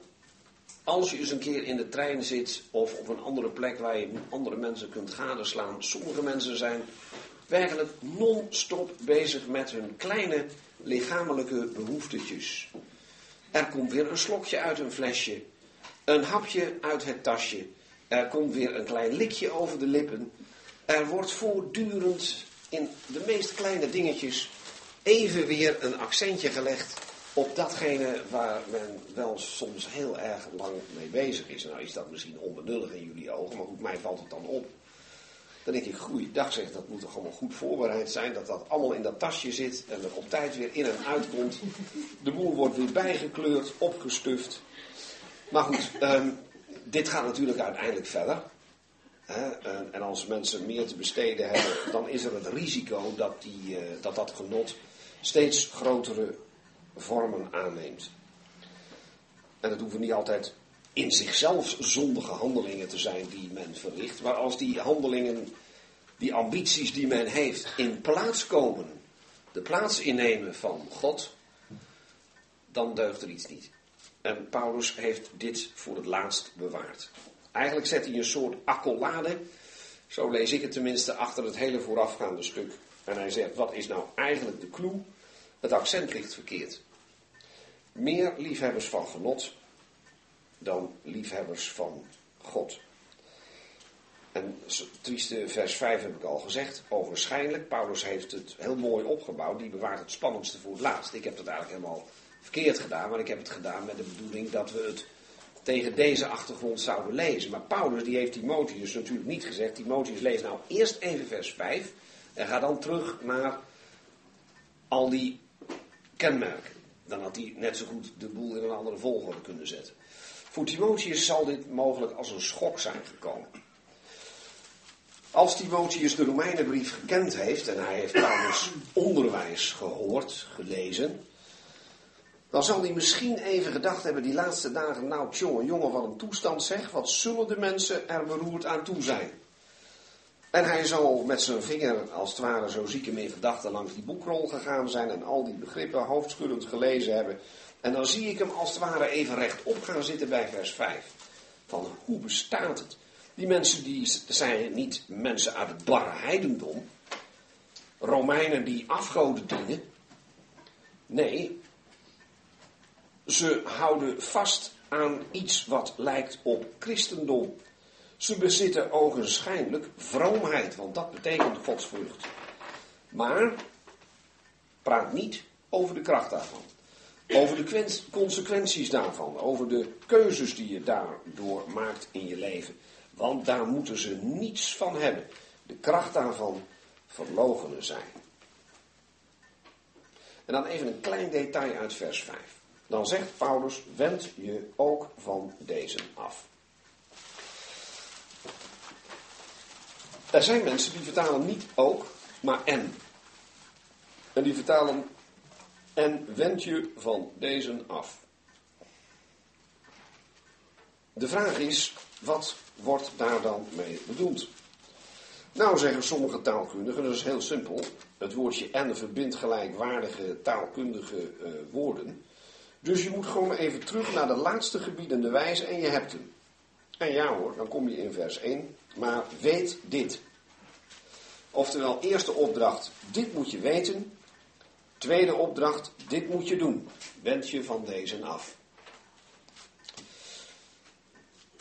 Als je eens een keer in de trein zit of op een andere plek waar je andere mensen kunt gadeslaan. Sommige mensen zijn werkelijk non-stop bezig met hun kleine lichamelijke behoeftetjes. Er komt weer een slokje uit een flesje, een hapje uit het tasje, er komt weer een klein likje over de lippen. Er wordt voortdurend in de meest kleine dingetjes even weer een accentje gelegd op datgene waar men wel soms heel erg lang mee bezig is. Nou is dat misschien onbenullig in jullie ogen, maar goed, mij valt het dan op. Dan denk ik, goeiedag zeg, dat moet toch allemaal goed voorbereid zijn, dat dat allemaal in dat tasje zit en er op tijd weer in en uit komt. De boel wordt weer bijgekleurd, opgestuft. Maar goed, um, dit gaat natuurlijk uiteindelijk verder. En als mensen meer te besteden hebben, dan is er het risico dat die, eh, dat, dat genot steeds grotere vormen aanneemt. En dat hoeven niet altijd in zichzelf zondige handelingen te zijn die men verricht. Maar als die handelingen, die ambities die men heeft, in plaats komen, de plaats innemen van God, dan deugt er iets niet. En Paulus heeft dit voor het laatst bewaard. Eigenlijk zet hij een soort accolade, zo lees ik het tenminste, achter het hele voorafgaande stuk. En hij zegt, wat is nou eigenlijk de clue? Het accent ligt verkeerd. Meer liefhebbers van genot dan liefhebbers van God. En trieste vers 5 heb ik al gezegd. Ogenschijnlijk, Paulus heeft het heel mooi opgebouwd. Die bewaart het spannendste voor het laatst. Ik heb het eigenlijk helemaal verkeerd gedaan. Maar ik heb het gedaan met de bedoeling dat we het tegen deze achtergrond zouden lezen. Maar Paulus die heeft Timotheus natuurlijk niet gezegd. Timotheus lees nou eerst even vers 5. En ga dan terug naar al die kenmerken. Dan had hij net zo goed de boel in een andere volgorde kunnen zetten. Voor Timotheus zal dit mogelijk als een schok zijn gekomen. Als Timotheus de Romeinenbrief gekend heeft en hij heeft Paulus onderwijs gehoord, gelezen, dan zal hij misschien even gedacht hebben die laatste dagen, nou jongen, jongen, wat een toestand zeg, wat zullen de mensen er beroerd aan toe zijn? En hij zal met zijn vinger, als het ware zo ziek hem gedachten, langs die boekrol gegaan zijn en al die begrippen hoofdschuddend gelezen hebben. En dan zie ik hem als het ware even rechtop gaan zitten bij vers 5. Van hoe bestaat het? Die mensen die zijn niet mensen uit het barre heidendom. Romeinen die afgoden dienen. Nee, ze houden vast aan iets wat lijkt op christendom. Ze bezitten ogenschijnlijk vroomheid, want dat betekent godsvrucht. Maar praat niet over de kracht daarvan. Over de consequenties daarvan. Over de keuzes die je daardoor maakt in je leven. Want daar moeten ze niets van hebben. De kracht daarvan verlogenen zijn. En dan even een klein detail uit vers 5. Dan zegt Paulus, wend je ook van deze af. Er zijn mensen die vertalen niet ook, maar en. En die vertalen en wend je van deze af. De vraag is, wat wordt daar dan mee bedoeld? Nou zeggen sommige taalkundigen, dat is heel simpel. Het woordje en verbindt gelijkwaardige taalkundige uh, woorden. Dus je moet gewoon even terug naar de laatste gebiedende wijze en je hebt hem. En ja hoor, dan kom je in vers 1. Maar weet dit. Oftewel, eerste opdracht, dit moet je weten. Tweede opdracht, dit moet je doen. Wend je van deze af.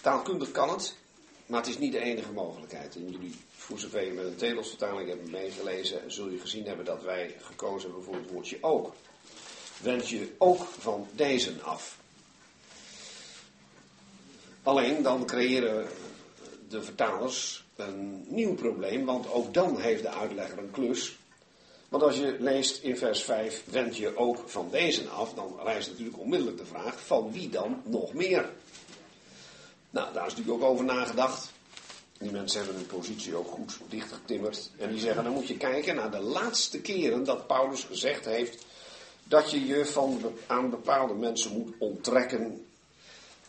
Taalkundig kan het, maar het is niet de enige mogelijkheid. En jullie, voor zover je met een telosvertaling hebben meegelezen, zul je gezien hebben dat wij gekozen hebben voor het woordje ook. Wend je ook van deze af. Alleen dan creëren de vertalers een nieuw probleem, want ook dan heeft de uitlegger een klus. Want als je leest in vers 5, wend je ook van deze af, dan rijst natuurlijk onmiddellijk de vraag, van wie dan nog meer? Nou, daar is natuurlijk ook over nagedacht. Die mensen hebben hun positie ook goed dichtgetimmerd. En die zeggen, dan moet je kijken naar de laatste keren dat Paulus gezegd heeft dat je je van, aan bepaalde mensen moet onttrekken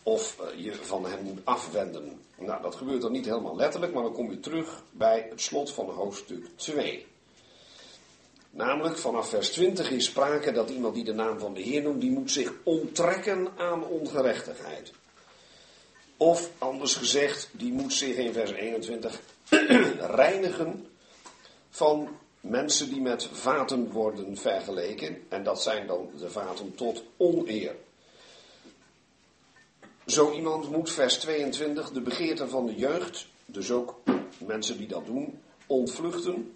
of eh, je van hen moet afwenden. Nou, dat gebeurt dan niet helemaal letterlijk, maar dan kom je terug bij het slot van hoofdstuk 2. Namelijk vanaf vers 20 is sprake dat iemand die de naam van de Heer noemt, die moet zich onttrekken aan ongerechtigheid. Of anders gezegd, die moet zich in vers 21 reinigen van mensen die met vaten worden vergeleken. En dat zijn dan de vaten tot oneer. Zo iemand moet, vers 22, de begeerte van de jeugd, dus ook mensen die dat doen, ontvluchten.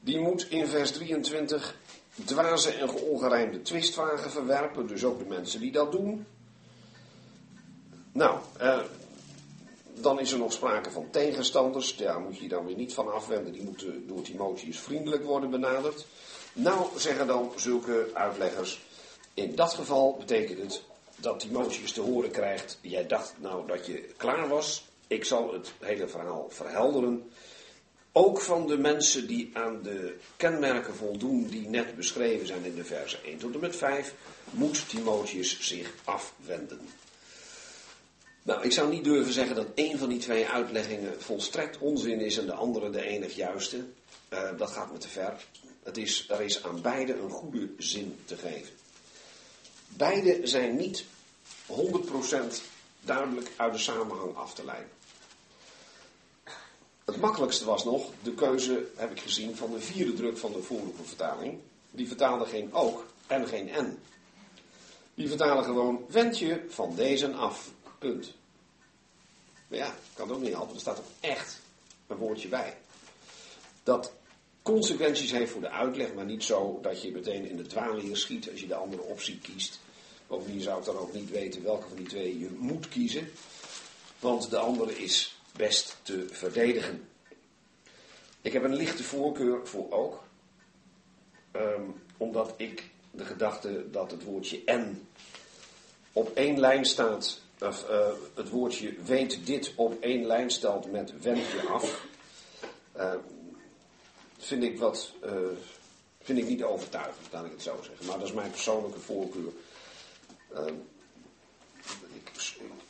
Die moet in vers 23 dwaze en geongerijmde twistvragen verwerpen, dus ook de mensen die dat doen. Nou, eh, dan is er nog sprake van tegenstanders. Daar moet je dan weer niet van afwenden. Die moeten door Timotheus vriendelijk worden benaderd. Nou, zeggen dan zulke uitleggers. In dat geval betekent het dat Timotheus te horen krijgt. Jij dacht nou dat je klaar was. Ik zal het hele verhaal verhelderen. Ook van de mensen die aan de kenmerken voldoen die net beschreven zijn in de versen 1 tot en met 5, moet Timotheus zich afwenden. Nou, ik zou niet durven zeggen dat één van die twee uitleggingen volstrekt onzin is en de andere de enig juiste. Uh, dat gaat me te ver. Het is, er is aan beide een goede zin te geven. Beide zijn niet 100% duidelijk uit de samenhang af te leiden. Het makkelijkste was nog de keuze, heb ik gezien, van de vierde druk van de vorige vertaling. Die vertaalde geen ook en geen en. Die vertalen gewoon, wend je van deze af. Punt. Maar ja, kan ook niet altijd. Er staat er echt een woordje bij. Dat consequenties heeft voor de uitleg, maar niet zo dat je meteen in de dwaalleer schiet als je de andere optie kiest. Bovendien zou ik dan ook niet weten welke van die twee je moet kiezen. Want de andere is best te verdedigen. Ik heb een lichte voorkeur voor ook. Ehm, omdat ik de gedachte dat het woordje en op één lijn staat, of uh, het woordje weet dit op één lijn stelt met wend je af, uh, vind ik wat, uh, vind ik niet overtuigend, laat ik het zo zeggen. Maar dat is mijn persoonlijke voorkeur. Ehm,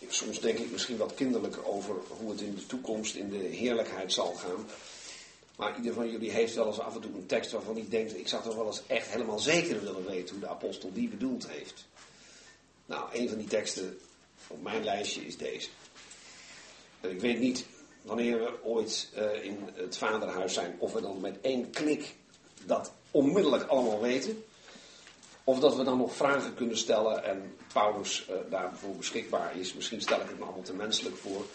soms denk ik misschien wat kinderlijk over hoe het in de toekomst in de heerlijkheid zal gaan. Maar ieder van jullie heeft wel eens af en toe een tekst waarvan hij denkt, ik zou toch wel eens echt helemaal zeker willen weten hoe de apostel die bedoeld heeft. Nou, een van die teksten mijn lijstje is deze. Ik weet niet wanneer we ooit uh, in het vaderhuis zijn, of we dan met één klik dat onmiddellijk allemaal weten. Of dat we dan nog vragen kunnen stellen en Paulus uh, daarvoor beschikbaar is. Misschien stel ik het me allemaal te menselijk voor.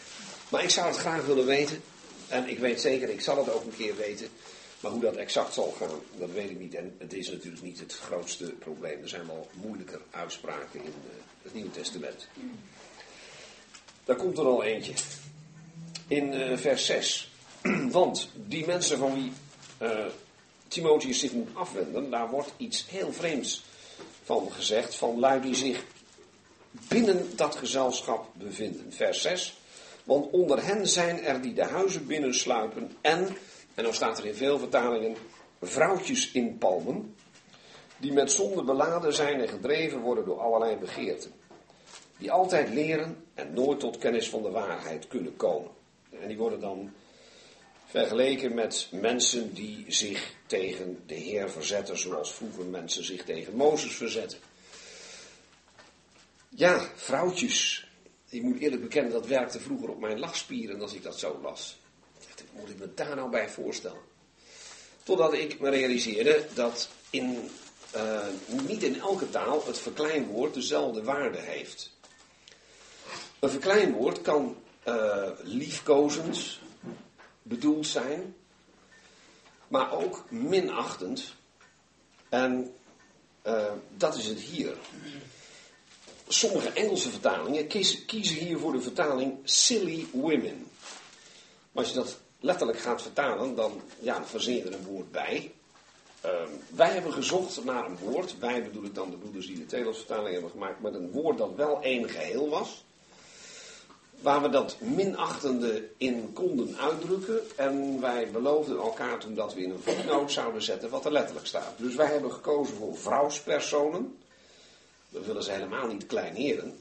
Maar ik zou het graag willen weten. En ik weet zeker, ik zal het ook een keer weten. Maar hoe dat exact zal gaan, dat weet ik niet. En het is natuurlijk niet het grootste probleem. Er zijn wel moeilijker uitspraken in uh, het Nieuwe Testament. Daar komt er al eentje. In uh, vers 6. Want die mensen van wie Timotheus zich moet afwenden, daar wordt iets heel vreemds van gezegd, van lui die zich binnen dat gezelschap bevinden. Vers 6. Want onder hen zijn er die de huizen binnensluipen en, en dan staat er in veel vertalingen, vrouwtjes inpalmen, die met zonde beladen zijn en gedreven worden door allerlei begeerten. Die altijd leren en nooit tot kennis van de waarheid kunnen komen. En die worden dan vergeleken met mensen die zich tegen de Heer verzetten, zoals vroeger mensen zich tegen Mozes verzetten. Ja, vrouwtjes. Ik moet eerlijk bekennen, dat werkte vroeger op mijn lachspieren als ik dat zo las. Wat moet ik me daar nou bij voorstellen? Totdat ik me realiseerde dat in, uh, niet in elke taal het verkleinwoord dezelfde waarde heeft. Een verkleinwoord kan uh, liefkozend, bedoeld zijn, maar ook minachtend. En uh, dat is het hier. Sommige Engelse vertalingen kiezen, hier voor de vertaling silly women. Maar als je dat letterlijk gaat vertalen, dan ja, verzin je er een woord bij. Uh, wij hebben gezocht naar een woord, wij bedoel ik dan de broeders die de Telos-vertaling hebben gemaakt, met een woord dat wel één geheel was waar we dat minachtende in konden uitdrukken. En wij beloofden elkaar toen dat we in een voetnoot zouden zetten wat er letterlijk staat. Dus wij hebben gekozen voor vrouwspersonen. We willen ze helemaal niet kleineren.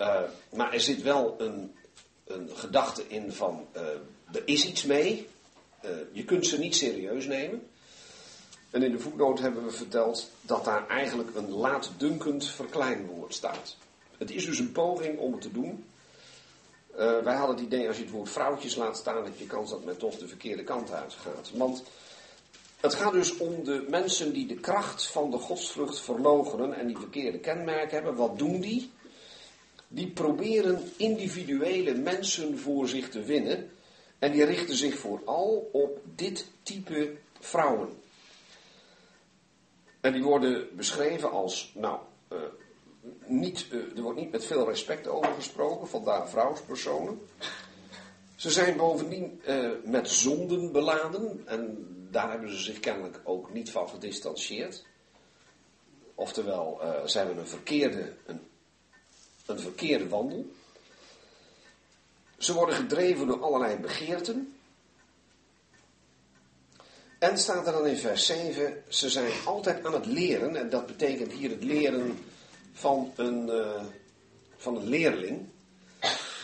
Uh, maar er zit wel een, een gedachte in van, uh, er is iets mee. Uh, je kunt ze niet serieus nemen. En in de voetnoot hebben we verteld dat daar eigenlijk een laatdunkend verkleinwoord staat. Het is dus een poging om het te doen uh, wij hadden het idee, als je het woord vrouwtjes laat staan, heb je kans dat men toch de verkeerde kant uit gaat. Want het gaat dus om de mensen die de kracht van de godsvrucht verlogenen en die verkeerde kenmerken hebben. Wat doen die? Die proberen individuele mensen voor zich te winnen. En die richten zich vooral op dit type vrouwen. En die worden beschreven als, nou, uh, niet, uh, er wordt niet met veel respect over gesproken, vandaar vrouwspersonen. Ze zijn bovendien uh, met zonden beladen en daar hebben ze zich kennelijk ook niet van gedistanceerd. Oftewel, uh, ze hebben een verkeerde, een, een verkeerde wandel. Ze worden gedreven door allerlei begeerten. En staat er dan in vers 7, ze zijn altijd aan het leren, en dat betekent hier het leren van een, uh, van een leerling.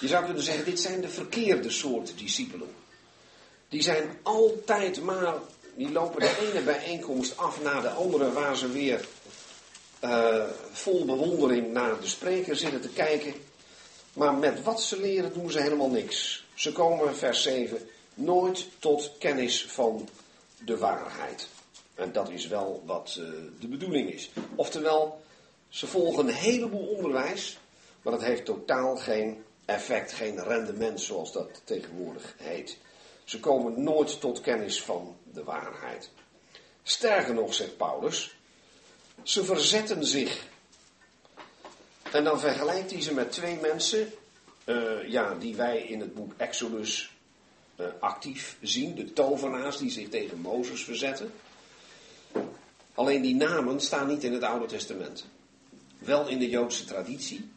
Je zou kunnen zeggen, dit zijn de verkeerde soort discipelen. Die zijn altijd maar, die lopen de ene bijeenkomst af na de andere waar ze weer uh, vol bewondering naar de spreker zitten te kijken. Maar met wat ze leren doen ze helemaal niks. Ze komen, vers 7, nooit tot kennis van de waarheid. En dat is wel wat uh, de bedoeling is. Oftewel, ze volgen een heleboel onderwijs, maar dat heeft totaal geen effect, geen rendement zoals dat tegenwoordig heet. Ze komen nooit tot kennis van de waarheid. Sterker nog, zegt Paulus, ze verzetten zich. En dan vergelijkt hij ze met twee mensen, uh, ja, die wij in het boek Exodus uh, actief zien. De tovenaars die zich tegen Mozes verzetten. Alleen die namen staan niet in het Oude Testament. Wel in de Joodse traditie.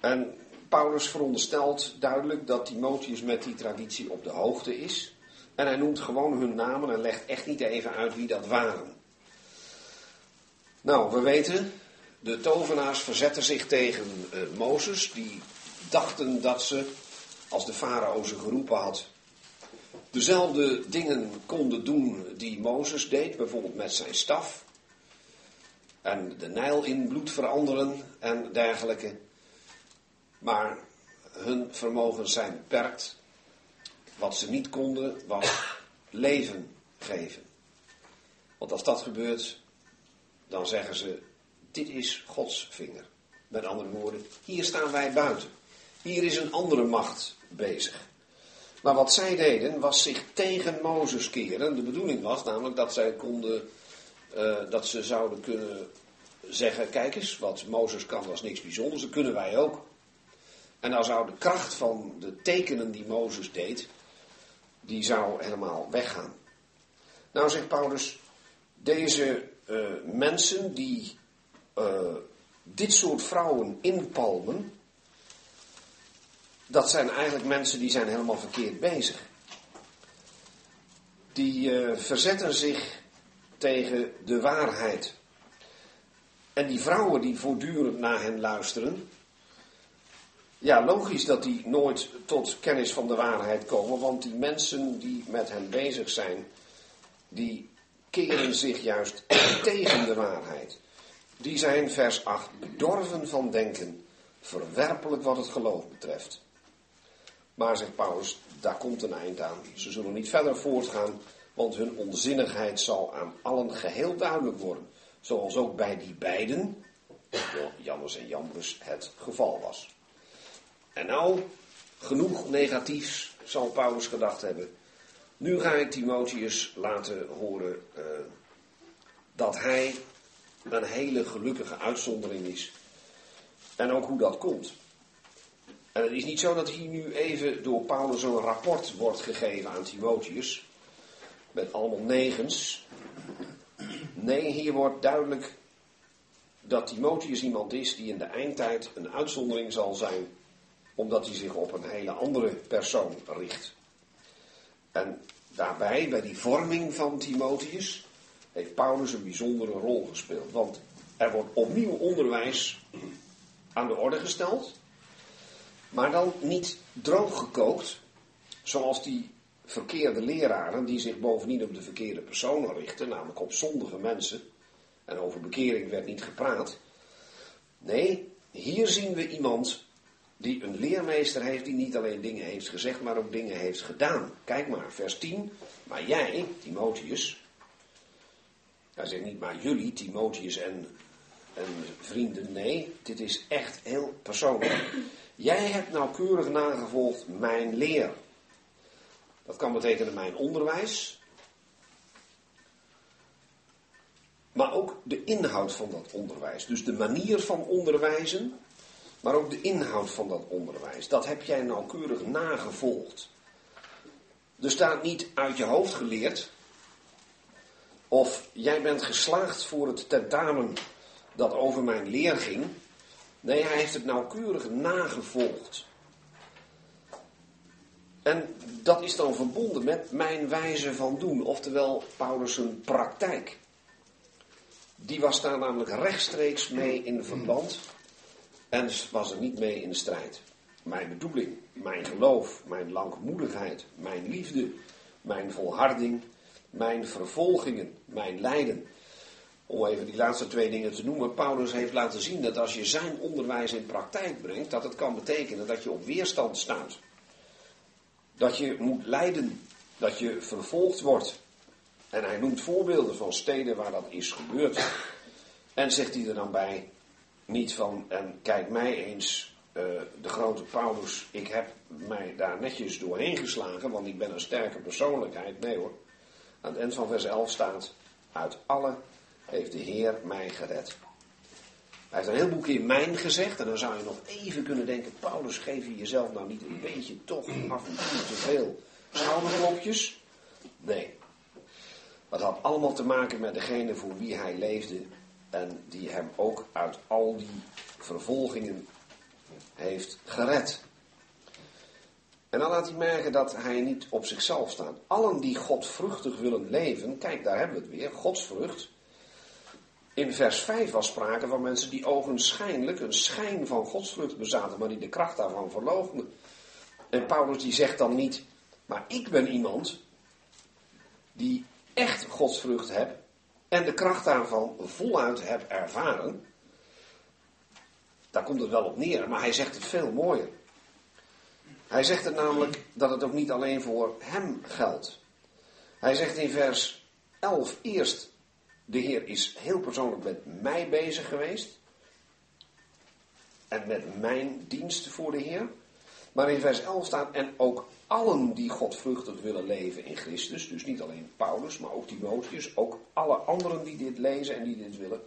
En Paulus veronderstelt duidelijk dat Timotheus met die traditie op de hoogte is. En hij noemt gewoon hun namen en legt echt niet even uit wie dat waren. Nou, we weten, de tovenaars verzetten zich tegen uh, Mozes. Die dachten dat ze, als de farao ze geroepen had, dezelfde dingen konden doen die Mozes deed. Bijvoorbeeld met zijn staf. En de Nijl in bloed veranderen en dergelijke. Maar hun vermogens zijn beperkt. Wat ze niet konden was leven geven. Want als dat gebeurt, dan zeggen ze, dit is Gods vinger. Met andere woorden, hier staan wij buiten. Hier is een andere macht bezig. Maar wat zij deden was zich tegen Mozes keren. De bedoeling was namelijk dat zij konden, uh, dat ze zouden kunnen zeggen, kijk eens, wat Mozes kan was niks bijzonders, dat kunnen wij ook. En dan zou de kracht van de tekenen die Mozes deed, die zou helemaal weggaan. Nou zegt Paulus, deze uh, mensen die uh, dit soort vrouwen inpalmen, dat zijn eigenlijk mensen die zijn helemaal verkeerd bezig. Die verzetten zich tegen de waarheid. En die vrouwen die voortdurend naar hen luisteren, ja, logisch dat die nooit tot kennis van de waarheid komen, want die mensen die met hen bezig zijn, die keren zich juist tegen de waarheid. Die zijn, vers 8, bedorven van denken, verwerpelijk wat het geloof betreft. Maar, zegt Paulus, daar komt een eind aan. Ze zullen niet verder voortgaan, want hun onzinnigheid zal aan allen geheel duidelijk worden. Zoals ook bij die beiden, Jannes en Jambres, het geval was. En nou, genoeg negatiefs zal Paulus gedacht hebben. Nu ga ik Timotheus laten horen uh, dat hij een hele gelukkige uitzondering is. En ook hoe dat komt. En het is niet zo dat hier nu even door Paulus zo'n rapport wordt gegeven aan Timotheus. Met allemaal negens. Nee, hier wordt duidelijk dat Timotheus iemand is die in de eindtijd een uitzondering zal zijn. Omdat hij zich op een hele andere persoon richt. En daarbij, bij die vorming van Timotheus, heeft Paulus een bijzondere rol gespeeld. Want er wordt opnieuw onderwijs aan de orde gesteld. Maar dan niet droog gekookt, zoals die verkeerde leraren die zich bovendien op de verkeerde personen richten, namelijk op zondige mensen. En over bekering werd niet gepraat. Nee, hier zien we iemand die een leermeester heeft die niet alleen dingen heeft gezegd, maar ook dingen heeft gedaan. Kijk maar, vers 10. Maar jij, Timotheus, hij zegt niet maar jullie, Timotheus en, en vrienden, nee, dit is echt heel persoonlijk. Jij hebt nauwkeurig nagevolgd mijn leer. Dat kan betekenen mijn onderwijs. Maar ook de inhoud van dat onderwijs. Dus de manier van onderwijzen, maar ook de inhoud van dat onderwijs. Dat heb jij nauwkeurig nagevolgd. Er staat niet uit je hoofd geleerd. Of jij bent geslaagd voor het tentamen dat over mijn leer ging. Nee, hij heeft het nauwkeurig nagevolgd. En dat is dan verbonden met mijn wijze van doen, oftewel Paulus' praktijk. Die was daar namelijk rechtstreeks mee in verband en was er niet mee in strijd. Mijn bedoeling, mijn geloof, mijn langmoedigheid, mijn liefde, mijn volharding, mijn vervolgingen, mijn lijden. Om even die laatste twee dingen te noemen. Paulus heeft laten zien dat als je zijn onderwijs in praktijk brengt, dat het kan betekenen dat je op weerstand staat. Dat je moet lijden, dat je vervolgd wordt. En hij noemt voorbeelden van steden waar dat is gebeurd. En zegt hij er dan bij, niet van, en kijk mij eens, uh, de grote Paulus, ik heb mij daar netjes doorheen geslagen, want ik ben een sterke persoonlijkheid. Nee hoor. Aan het eind van vers 11 staat, uit alle heeft de Heer mij gered. Hij heeft een heleboel keer mijn gezegd. En dan zou je nog even kunnen denken: Paulus, geef je jezelf nou niet een beetje toch af en toe te veel schouderklopjes? Nee. Dat had allemaal te maken met degene voor wie hij leefde. En die hem ook uit al die vervolgingen heeft gered. En dan laat hij merken dat hij niet op zichzelf staat. Allen die godvruchtig willen leven, kijk daar hebben we het weer, godsvrucht. In vers 5 was sprake van mensen die ogenschijnlijk een schijn van godsvrucht bezaten, maar die de kracht daarvan verloochenen. En Paulus die zegt dan niet, maar ik ben iemand die echt godsvrucht heb en de kracht daarvan voluit heb ervaren. Daar komt het wel op neer, maar hij zegt het veel mooier. Hij zegt het namelijk dat het ook niet alleen voor hem geldt. Hij zegt in vers 11 eerst, de Heer is heel persoonlijk met mij bezig geweest. En met mijn dienst voor de Heer. Maar in vers 11 staat, en ook allen die godvruchtig willen leven in Christus, dus niet alleen Paulus, maar ook Timotheus, ook alle anderen die dit lezen en die dit willen,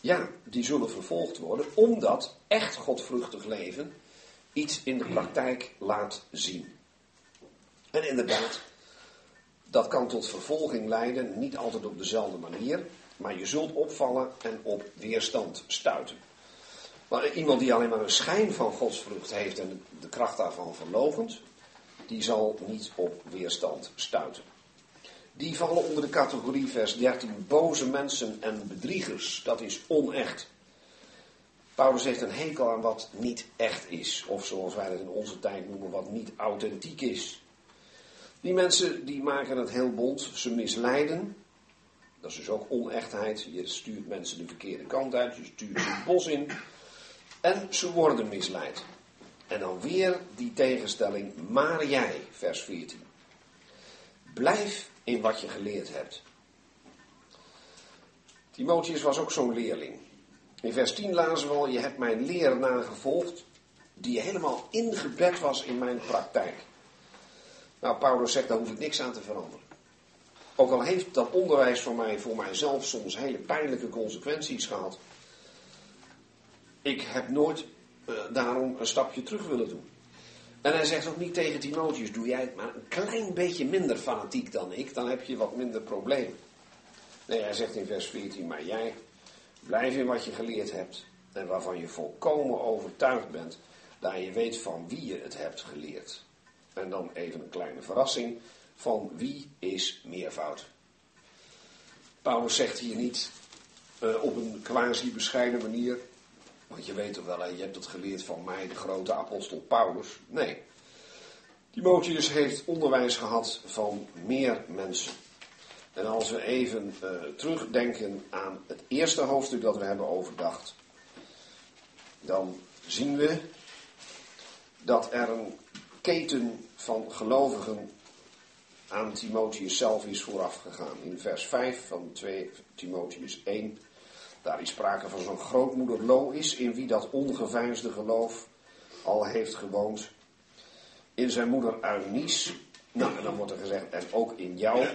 ja, die zullen vervolgd worden, omdat echt godvruchtig leven iets in de praktijk laat zien. En inderdaad, dat kan tot vervolging leiden, niet altijd op dezelfde manier, maar je zult opvallen en op weerstand stuiten. Maar iemand die alleen maar een schijn van godsvrucht heeft en de kracht daarvan verlogent, die zal niet op weerstand stuiten. Die vallen onder de categorie vers 13 boze mensen en bedriegers. Dat is onecht. Paulus heeft een hekel aan wat niet echt is. Of zoals wij het in onze tijd noemen, wat niet authentiek is. Die mensen die maken het heel bond. Ze misleiden. Dat is dus ook onechtheid. Je stuurt mensen de verkeerde kant uit. Je stuurt ze het bos in. En ze worden misleid. En dan weer die tegenstelling. Maar jij, vers 14. Blijf in wat je geleerd hebt. Timotheus was ook zo'n leerling. In vers 10 lazen we al, je hebt mijn leer nagevolgd, die helemaal ingebed was in mijn praktijk. Nou, Paulus zegt, daar hoef ik niks aan te veranderen. Ook al heeft dat onderwijs voor mij, voor mijzelf soms hele pijnlijke consequenties gehad. Ik heb nooit uh, daarom een stapje terug willen doen. En hij zegt ook niet tegen Timotheus, doe jij het maar een klein beetje minder fanatiek dan ik, dan heb je wat minder problemen. Nee, hij zegt in vers 14, maar jij blijf in wat je geleerd hebt en waarvan je volkomen overtuigd bent, daar je weet van wie je het hebt geleerd. En dan even een kleine verrassing, van wie is meervoud? Paulus zegt hier niet uh, op een quasi bescheiden manier, want je weet toch wel, je hebt het geleerd van mij, de grote apostel Paulus. Nee. Timotheus heeft onderwijs gehad van meer mensen. En als we even uh, terugdenken aan het eerste hoofdstuk dat we hebben overdacht, dan zien we dat er een keten van gelovigen aan Timotheus zelf is vooraf gegaan. In vers 5 van 2 Timotheus 1 daar is sprake van zo'n grootmoeder Lois, in wie dat ongeveinsde geloof al heeft gewoond. In zijn moeder Eunice, nou en dan wordt er gezegd, en ook in jou.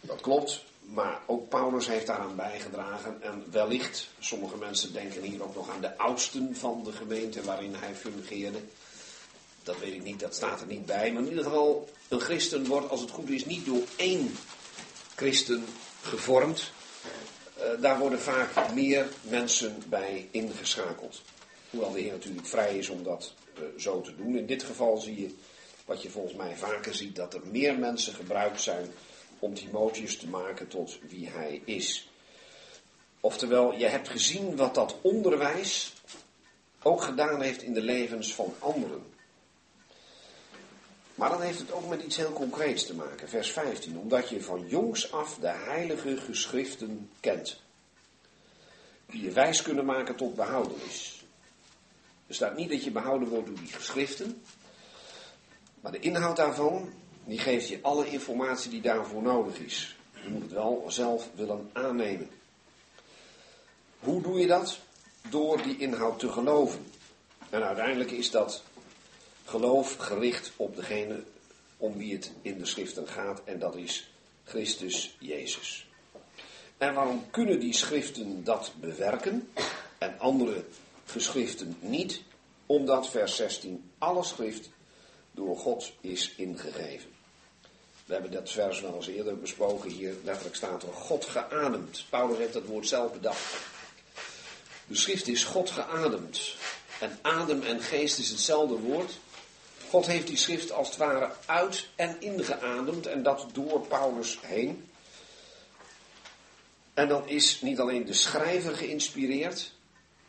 Dat klopt, maar ook Paulus heeft daaraan bijgedragen. En wellicht, sommige mensen denken hier ook nog aan de oudsten van de gemeente waarin hij fungeerde. Dat weet ik niet, dat staat er niet bij. Maar in ieder geval, een christen wordt als het goed is niet door één christen gevormd. Eh, daar worden vaak meer mensen bij ingeschakeld. Hoewel de Heer natuurlijk vrij is om dat uh, zo te doen. In dit geval zie je wat je volgens mij vaker ziet, dat er meer mensen gebruikt zijn om Timotheus te maken tot wie hij is. Oftewel, je hebt gezien wat dat onderwijs ook gedaan heeft in de levens van anderen. Maar dan heeft het ook met iets heel concreets te maken, vers 15. Omdat je van jongs af de heilige geschriften kent. Die je wijs kunnen maken tot behoudenis. Er staat niet dat je behouden wordt door die geschriften. Maar de inhoud daarvan, die geeft je alle informatie die daarvoor nodig is. Je moet het wel zelf willen aannemen. Hoe doe je dat? Door die inhoud te geloven. En uiteindelijk is dat geloof gericht op degene om wie het in de schriften gaat, en dat is Christus Jezus. En waarom kunnen die schriften dat bewerken en andere geschriften niet? Omdat vers 16 alle schrift door God is ingegeven. We hebben dat vers wel eens eerder besproken. Hier letterlijk staat er God geademd. Paulus heeft dat woord zelf bedacht. De schrift is God geademd. En adem en geest is hetzelfde woord. God heeft die schrift als het ware uit en ingeademd en dat door Paulus heen. En dan is niet alleen de schrijver geïnspireerd,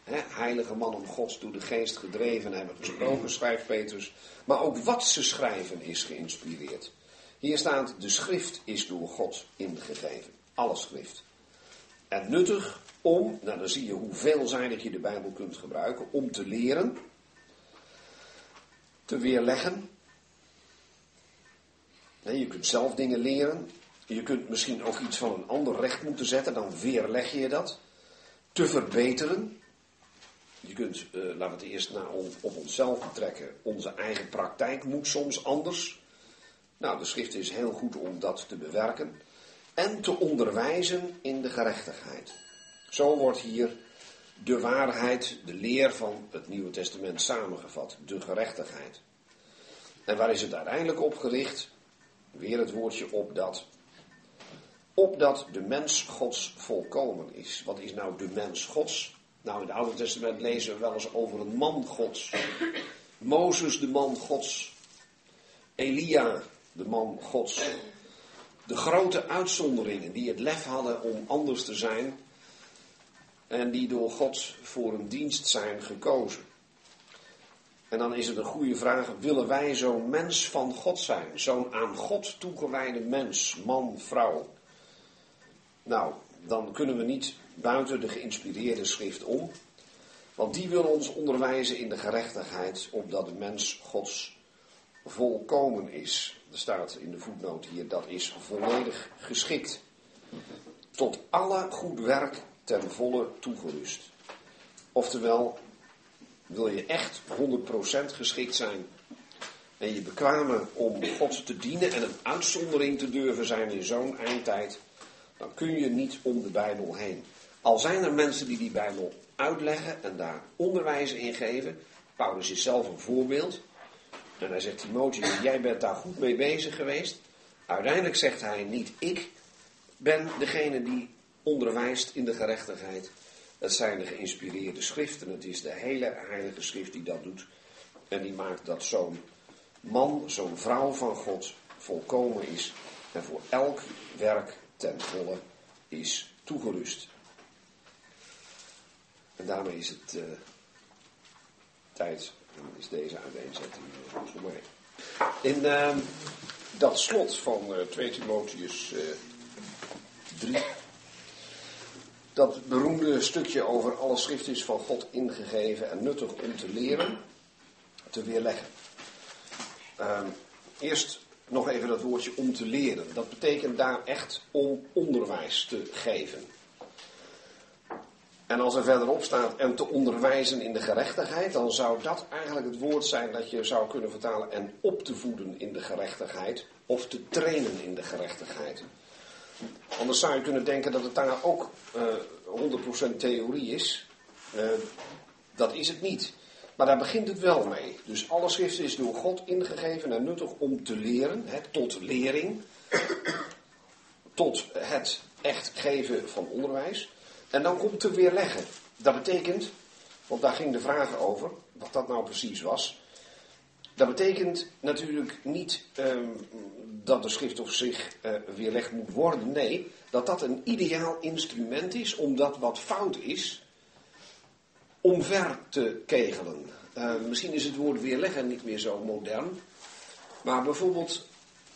hè, heilige man om Gods door de geest gedreven hebben gesproken, schrijft Petrus, maar ook wat ze schrijven is geïnspireerd. Hier staat, de schrift is door God ingegeven, alle schrift. En nuttig om, nou dan zie je hoe veelzijdig je de Bijbel kunt gebruiken, om te leren, te weerleggen. je kunt zelf dingen leren. Je kunt misschien ook iets van een ander recht moeten zetten, dan weerleg je dat. Te verbeteren. Je kunt, uh, laten we het eerst naar op onszelf betrekken. Onze eigen praktijk moet soms anders. Nou, de schrift is heel goed om dat te bewerken. En te onderwijzen in de gerechtigheid. Zo wordt hier de waarheid, de leer van het Nieuwe Testament samengevat, de gerechtigheid. En waar is het uiteindelijk op gericht? Weer het woordje opdat. Opdat de mens Gods volkomen is. Wat is nou de mens Gods? Nou, in het Oude Testament lezen we wel eens over een man Gods. Mozes, de man Gods. Elia, de man Gods. De grote uitzonderingen die het lef hadden om anders te zijn en die door God voor een dienst zijn gekozen. En dan is het een goede vraag, willen wij zo'n mens van God zijn? Zo'n aan God toegewijde mens, man, vrouw? Nou, dan kunnen we niet buiten de geïnspireerde schrift om. Want die wil ons onderwijzen in de gerechtigheid, opdat de mens Gods volkomen is. Er staat in de voetnoot hier, dat is volledig geschikt. Tot alle goed werk ten volle toegerust. Oftewel, wil je echt 100% geschikt zijn en je bekwamen om God te dienen en een uitzondering te durven zijn in zo'n eindtijd, dan kun je niet om de Bijbel heen. Al zijn er mensen die die Bijbel uitleggen en daar onderwijs in geven. Paulus is zelf een voorbeeld. En hij zegt, Timotheus, jij bent daar goed mee bezig geweest. Uiteindelijk zegt hij niet, ik ben degene die onderwijst in de gerechtigheid. Het zijn de geïnspireerde schriften. Het is de hele heilige schrift die dat doet. En die maakt dat zo'n man, zo'n vrouw van God volkomen is. En voor elk werk ten volle is toegerust. En daarmee is het uh, tijd. En is deze uiteenzetting uh, voor mij. In uh, dat slot van 2 Timotheus 3 dat beroemde stukje over alle schrift is van God ingegeven en nuttig om te leren, te weerleggen. Uh, eerst nog even dat woordje om te leren. Dat betekent daar echt om onderwijs te geven. En als er verderop staat en te onderwijzen in de gerechtigheid, dan zou dat eigenlijk het woord zijn dat je zou kunnen vertalen en op te voeden in de gerechtigheid of te trainen in de gerechtigheid. Anders zou je kunnen denken dat het daar ook uh, eh, 100% theorie is. Uh, dat is het niet. Maar daar begint het wel mee. Dus alle schrift is door God ingegeven en nuttig om te leren, hè, tot lering, tot het echt geven van onderwijs. En dan komt er weer leggen. Dat betekent, want daar ging de vraag over, wat dat nou precies was. Dat betekent natuurlijk niet ehm, dat de schrift op zich uh, weerlegd moet worden. Nee, dat dat een ideaal instrument is om dat wat fout is, omver te kegelen. Uh, misschien is het woord weerleggen niet meer zo modern. Maar bijvoorbeeld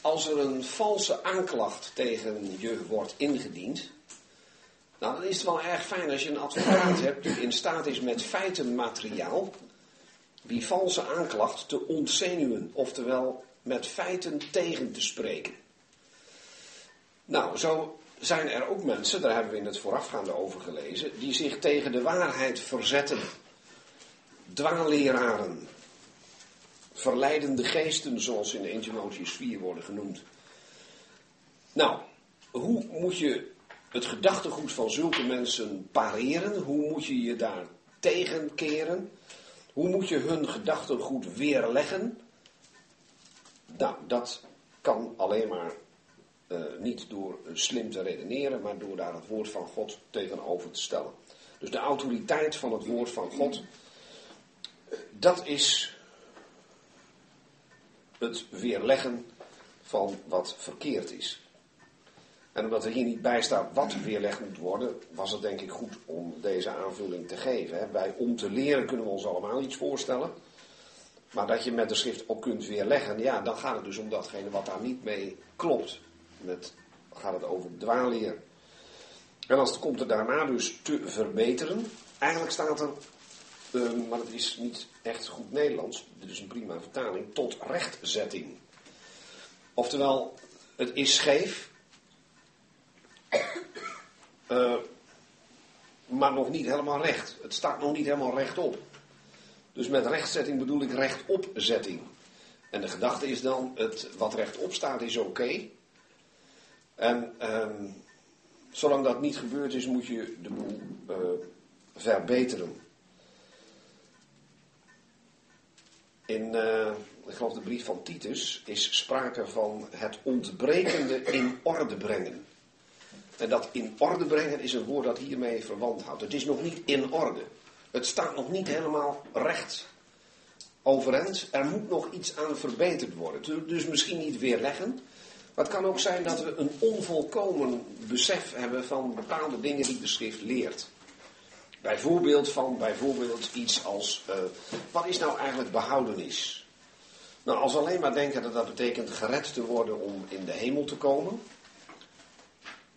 als er een valse aanklacht tegen je wordt ingediend. Nou, dan is het wel erg fijn als je een advocaat hebt die in staat is met feitenmateriaal die valse aanklacht te ontzenuwen, oftewel met feiten tegen te spreken. Nou, zo zijn er ook mensen, daar hebben we in het voorafgaande over gelezen, die zich tegen de waarheid verzetten. Dwaalleraren, verleidende geesten, zoals in 1 Timotheus 4 worden genoemd. Nou, hoe moet je het gedachtegoed van zulke mensen pareren? Hoe moet je je daar tegenkeren? Hoe moet je hun gedachtegoed weerleggen? Nou, dat kan alleen maar uh, niet door slim te redeneren, maar door daar het woord van God tegenover te stellen. Dus de autoriteit van het woord van God, dat is het weerleggen van wat verkeerd is. En omdat er hier niet bij staat wat weerlegd moet worden, was het denk ik goed om deze aanvulling te geven. Bij om te leren kunnen we ons allemaal iets voorstellen. Maar dat je met de schrift ook kunt weerleggen, ja, dan gaat het dus om datgene wat daar niet mee klopt. Met, gaat het over dwaalleer. En als het komt er daarna dus te verbeteren, eigenlijk staat er, uh, maar het is niet echt goed Nederlands, dit is een prima vertaling, tot rechtzetting. Oftewel, het is scheef, uh, maar nog niet helemaal recht. Het staat nog niet helemaal rechtop. Dus met rechtzetting bedoel ik rechtopzetting. En de gedachte is dan, het, wat rechtop staat is oké. En uh, zolang dat niet gebeurd is, moet je de boel uh, verbeteren. In, uh, ik geloof de brief van Titus, is sprake van het ontbrekende in orde brengen. En dat in orde brengen is een woord dat hiermee verwant houdt. Het is nog niet in orde. Het staat nog niet helemaal recht overeind. Er moet nog iets aan verbeterd worden. Dus misschien niet weerleggen. Maar het kan ook zijn dat we een onvolkomen besef hebben van bepaalde dingen die de schrift leert. Bijvoorbeeld van bijvoorbeeld iets als, uh, wat is nou eigenlijk behoudenis? Nou, als we alleen maar denken dat dat betekent gered te worden om in de hemel te komen,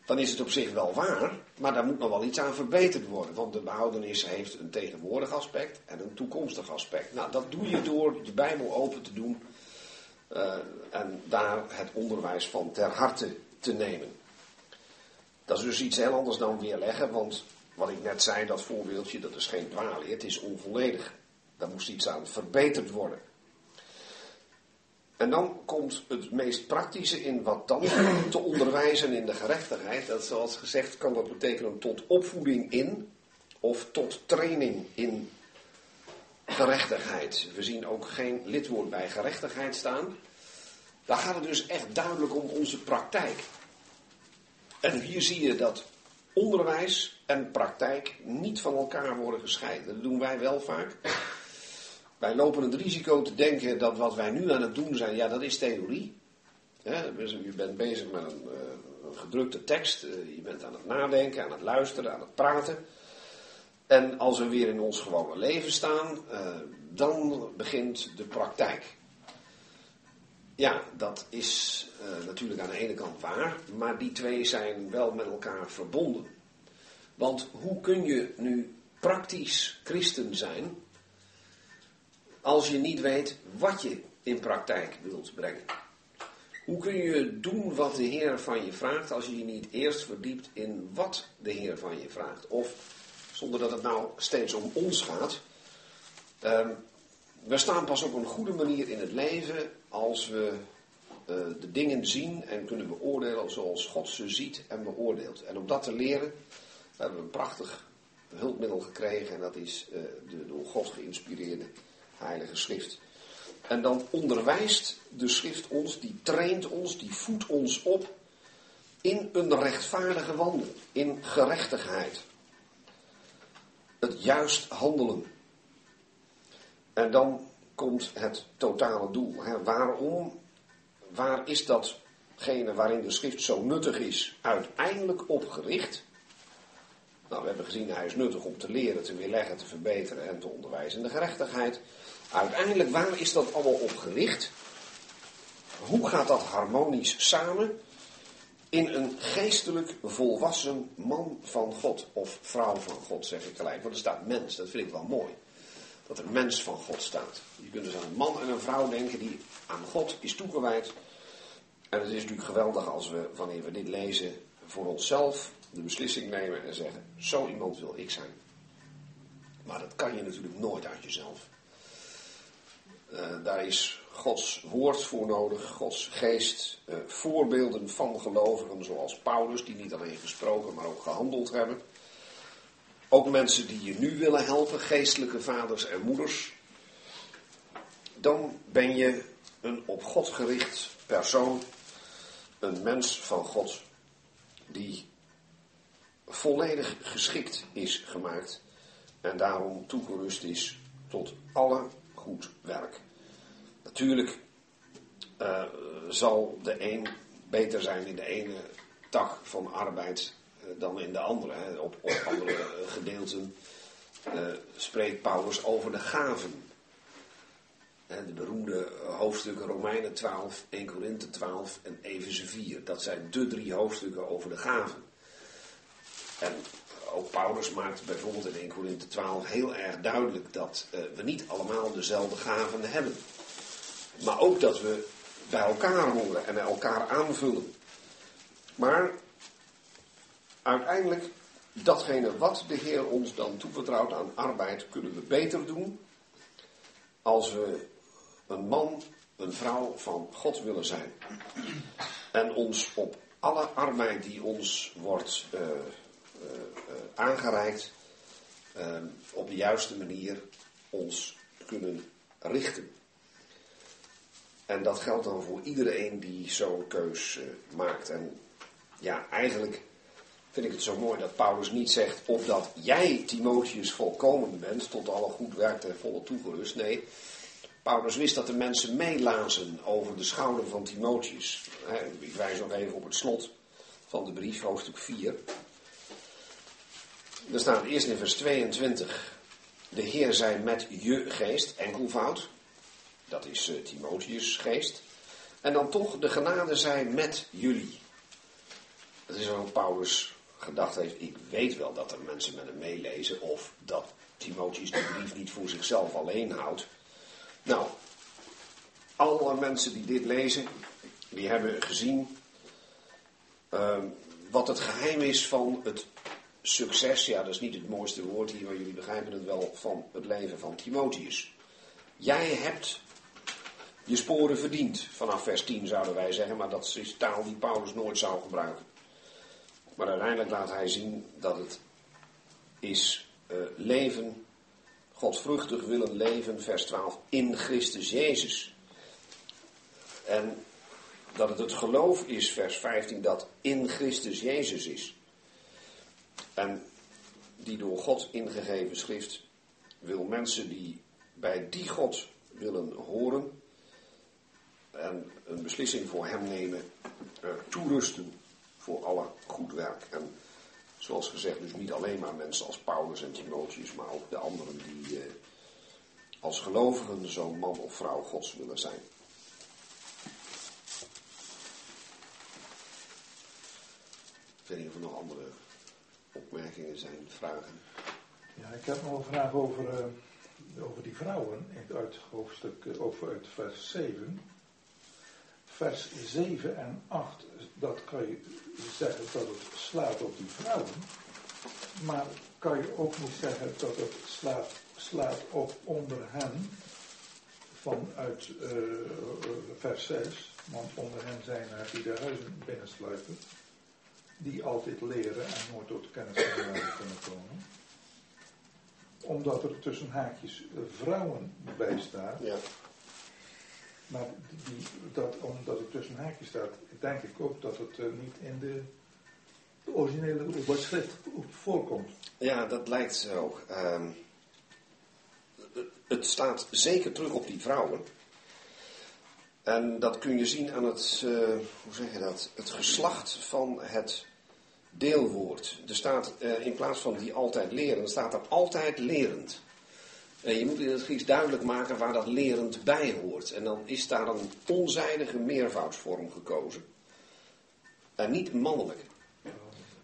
dan is het op zich wel waar, maar daar moet nog wel iets aan verbeterd worden. Want de behoudenis heeft een tegenwoordig aspect en een toekomstig aspect. Nou, dat doe je door je Bijbel open te doen uh, en daar het onderwijs van ter harte te nemen. Dat is dus iets heel anders dan weerleggen, want wat ik net zei, dat voorbeeldje, dat is geen dwaalleer, het is onvolledig. Daar moest iets aan verbeterd worden. En dan komt het meest praktische in wat dan te onderwijzen in de gerechtigheid. Dat zoals gezegd kan dat betekenen tot opvoeding in of tot training in gerechtigheid. We zien ook geen lidwoord bij gerechtigheid staan. Daar gaat het dus echt duidelijk om onze praktijk. En hier zie je dat onderwijs en praktijk niet van elkaar worden gescheiden. Dat doen wij wel vaak. Wij lopen het risico te denken dat wat wij nu aan het doen zijn, ja, dat is theorie. je bent bezig met een, eh, gedrukte tekst, eh, je bent aan het nadenken, aan het luisteren, aan het praten. En als we weer in ons gewone leven staan, eh, dan begint de praktijk. Ja, dat is natuurlijk aan de ene kant waar, maar die twee zijn wel met elkaar verbonden. Want hoe kun je nu praktisch christen zijn als je niet weet wat je in praktijk wilt brengen? Hoe kun je doen wat de Heer van je vraagt als je je niet eerst verdiept in wat de Heer van je vraagt? Of zonder dat het nou steeds om ons gaat. Um, we staan pas op een goede manier in het leven als we uh, de dingen zien en kunnen beoordelen zoals God ze ziet en beoordeelt. En om dat te leren hebben we een prachtig hulpmiddel gekregen en dat is uh, de door God geïnspireerde Heilige Schrift. En dan onderwijst de Schrift ons, die traint ons, die voedt ons op in een rechtvaardige wandel, in gerechtigheid. Het juist handelen. En dan komt het totale doel. Hè? Waarom, waar is datgene waarin de schrift zo nuttig is, uiteindelijk op gericht? Nou, we hebben gezien, hij is nuttig om te leren, te weerleggen, te verbeteren en te onderwijzen in de gerechtigheid. Uiteindelijk, waar is dat allemaal op gericht? Hoe gaat dat harmonisch samen? In een geestelijk volwassen man van God, of vrouw van God, zeg ik gelijk. Want er staat mens, dat vind ik wel mooi. Dat er mens van God staat. Je kunt dus aan een man en een vrouw denken die aan God is toegewijd. En het is natuurlijk geweldig als we, wanneer we dit lezen, voor onszelf de beslissing nemen en zeggen: Zo iemand wil ik zijn. Maar dat kan je natuurlijk nooit uit jezelf. Uh, daar is Gods woord voor nodig, Gods geest, uh, voorbeelden van gelovigen zoals Paulus, die niet alleen gesproken, maar ook gehandeld hebben. Ook mensen die je nu willen helpen, geestelijke vaders en moeders. Dan ben je een op God gericht persoon, een mens van God, die volledig geschikt is gemaakt en daarom toegerust is tot alle goed werk. Natuurlijk uh, zal de een beter zijn in de ene tak van arbeid uh, dan in de andere. Hè. Op, op andere gedeelten spreekt Paulus over de gaven. De beroemde hoofdstukken Romeinen 12, 1 Korinthe 12 en Efeze 4. Dat zijn de drie hoofdstukken over de gaven. En ook Paulus maakt bijvoorbeeld in 1 Korinthe 12 heel erg duidelijk dat uh, we niet allemaal dezelfde gaven hebben. Maar ook dat we bij elkaar horen en elkaar aanvullen. Maar uiteindelijk, datgene wat de Heer ons dan toevertrouwt aan arbeid, kunnen we beter doen als we een man, een vrouw van God willen zijn. En ons op alle arbeid die ons wordt uh, aangereikt, op de juiste manier ons kunnen richten. En dat geldt dan voor iedereen die zo'n keus uh, maakt. En ja, eigenlijk vind ik het zo mooi dat Paulus niet zegt opdat jij, Timotheus, volkomen bent, tot alle goed werk en volle toegerust. Nee, Paulus wist dat de mensen meelazen over de schouder van Timotheus. Ik wijs nog even op het slot van de brief, hoofdstuk 4. Er staat eerst in vers 22. De Heer zei met je geest, enkelvoud. Dat is uh, Timotheus' geest. En dan toch, de genade zij met jullie. Dat is waarom Paulus gedacht heeft, ik weet wel dat er mensen met hem meelezen. Of dat Timotheus de brief niet voor zichzelf alleen houdt. Nou, alle mensen die dit lezen, die hebben gezien uh, wat het geheim is van het succes. Ja, dat is niet het mooiste woord hier, maar jullie begrijpen het wel van het leven van Timotheus. Jij hebt je sporen verdiend. Vanaf vers 10 zouden wij zeggen, maar dat is taal die Paulus nooit zou gebruiken. Maar uiteindelijk laat hij zien dat het is uh, leven, godvruchtig willen leven, vers 12, in Christus Jezus. En dat het het geloof is, vers 15, dat in Christus Jezus is. En die door God ingegeven schrift wil mensen die bij die God willen horen, en een beslissing voor hem nemen, toerusten voor alle goed werk. En zoals gezegd, dus niet alleen maar mensen als Paulus en Timotheus, maar ook de anderen die uh, als gelovigen zo'n man of vrouw Gods willen zijn. Ik weet niet of er nog andere opmerkingen zijn, vragen. Ja, ik heb nog een vraag over, uh, over die vrouwen uit hoofdstuk, over uit vers 7 vers 7 en 8, dat kan je zeggen dat het slaat op die vrouwen. Maar kan je ook niet zeggen dat het slaat, slaat op onder hen vanuit uh, vers 6. Want onder hen zijn er die de huizen binnensluiten. Die altijd leren en nooit tot kennis van kunnen komen. Omdat er tussen haakjes vrouwen bij staan. Ja. Maar die, dat, omdat het tussen haakjes staat, denk ik ook dat het uh, niet in de, de originele schrift voorkomt. Ja, dat lijkt zo. Um, het staat zeker terug op die vrouwen. En dat kun je zien aan het, uh, hoe zeg je dat, het geslacht van het deelwoord. Er staat uh, in plaats van die altijd leren, staat er altijd lerend. En je moet in het Grieks duidelijk maken waar dat lerend bij hoort. En dan is daar een onzijdige meervoudsvorm gekozen. En niet mannelijk.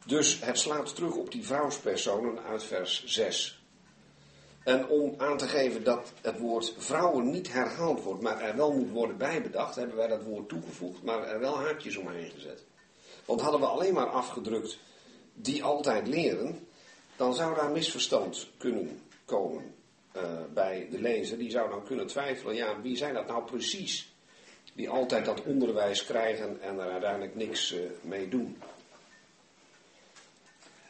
Dus het slaat terug op die vrouwspersonen uit vers 6. En om aan te geven dat het woord vrouwen niet herhaald wordt, maar er wel moet worden bijbedacht, hebben wij dat woord toegevoegd, maar er wel haakjes omheen gezet. Want hadden we alleen maar afgedrukt die altijd leren, dan zou daar misverstand kunnen komen uh, bij de lezer. Die zou dan kunnen twijfelen, ja, wie zijn dat nou precies? Die altijd dat onderwijs krijgen en er uiteindelijk niks uh, mee doen.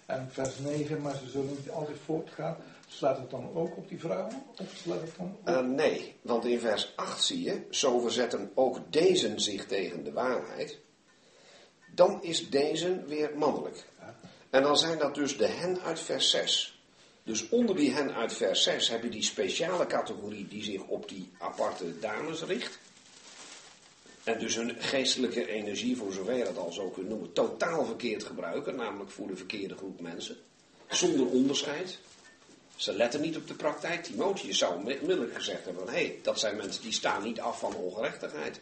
En vers 9, maar ze zullen niet altijd voortgaan. Slaat het dan ook op die vrouwen? Of slaat het dan op? Uh, nee, want in vers 8 zie je, zo verzetten ook deze zich tegen de waarheid. Dan is deze weer mannelijk. En dan zijn dat dus de hen uit vers 6. Dus onder die hen uit vers 6 heb je die speciale categorie die zich op die aparte dames richt. En dus hun geestelijke energie, voor zover je dat al zo kunt noemen, totaal verkeerd gebruiken, namelijk voor de verkeerde groep mensen. Zonder onderscheid. Ze letten niet op de praktijk. Timotheus zou onmiddellijk gezegd hebben: hé, hey, dat zijn mensen die staan niet af van ongerechtigheid.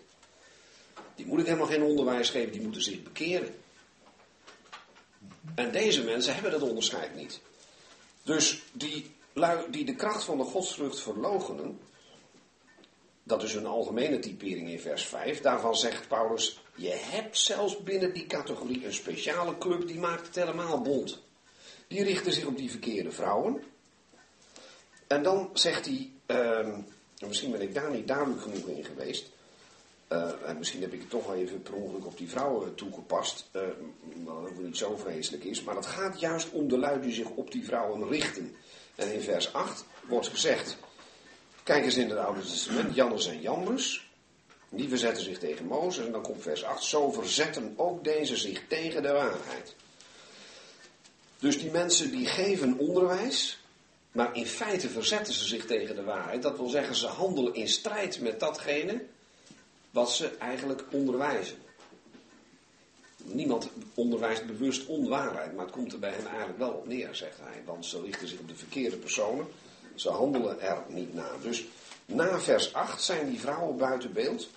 Die moet ik helemaal geen onderwijs geven, die moeten zich bekeren. En deze mensen hebben dat onderscheid niet. Dus die die de kracht van de godsvrucht verlogenen, dat is een algemene typering in vers 5, daarvan zegt Paulus, je hebt zelfs binnen die categorie een speciale club die maakt het helemaal bond. Die richten zich op die verkeerde vrouwen. En dan zegt hij, uh, misschien ben ik daar niet duidelijk genoeg in geweest, uh, en misschien heb ik het toch wel even per ongeluk op die vrouwen toegepast, uh, wat ook niet zo vreselijk is. Maar het gaat juist om de lui die zich op die vrouwen richten. En in vers 8 wordt gezegd, kijk eens in het Oude Testament, Jannes en Jambres. Die verzetten zich tegen Mozes. En dan komt vers 8, zo verzetten ook deze zich tegen de waarheid. Dus die mensen die geven onderwijs, maar in feite verzetten ze zich tegen de waarheid. Dat wil zeggen, ze handelen in strijd met datgene wat ze eigenlijk onderwijzen. Niemand onderwijst bewust onwaarheid, maar het komt er bij hen eigenlijk wel op neer, zegt hij. Want ze richten zich op de verkeerde personen, ze handelen er niet naar. Dus na vers 8 zijn die vrouwen buiten beeld.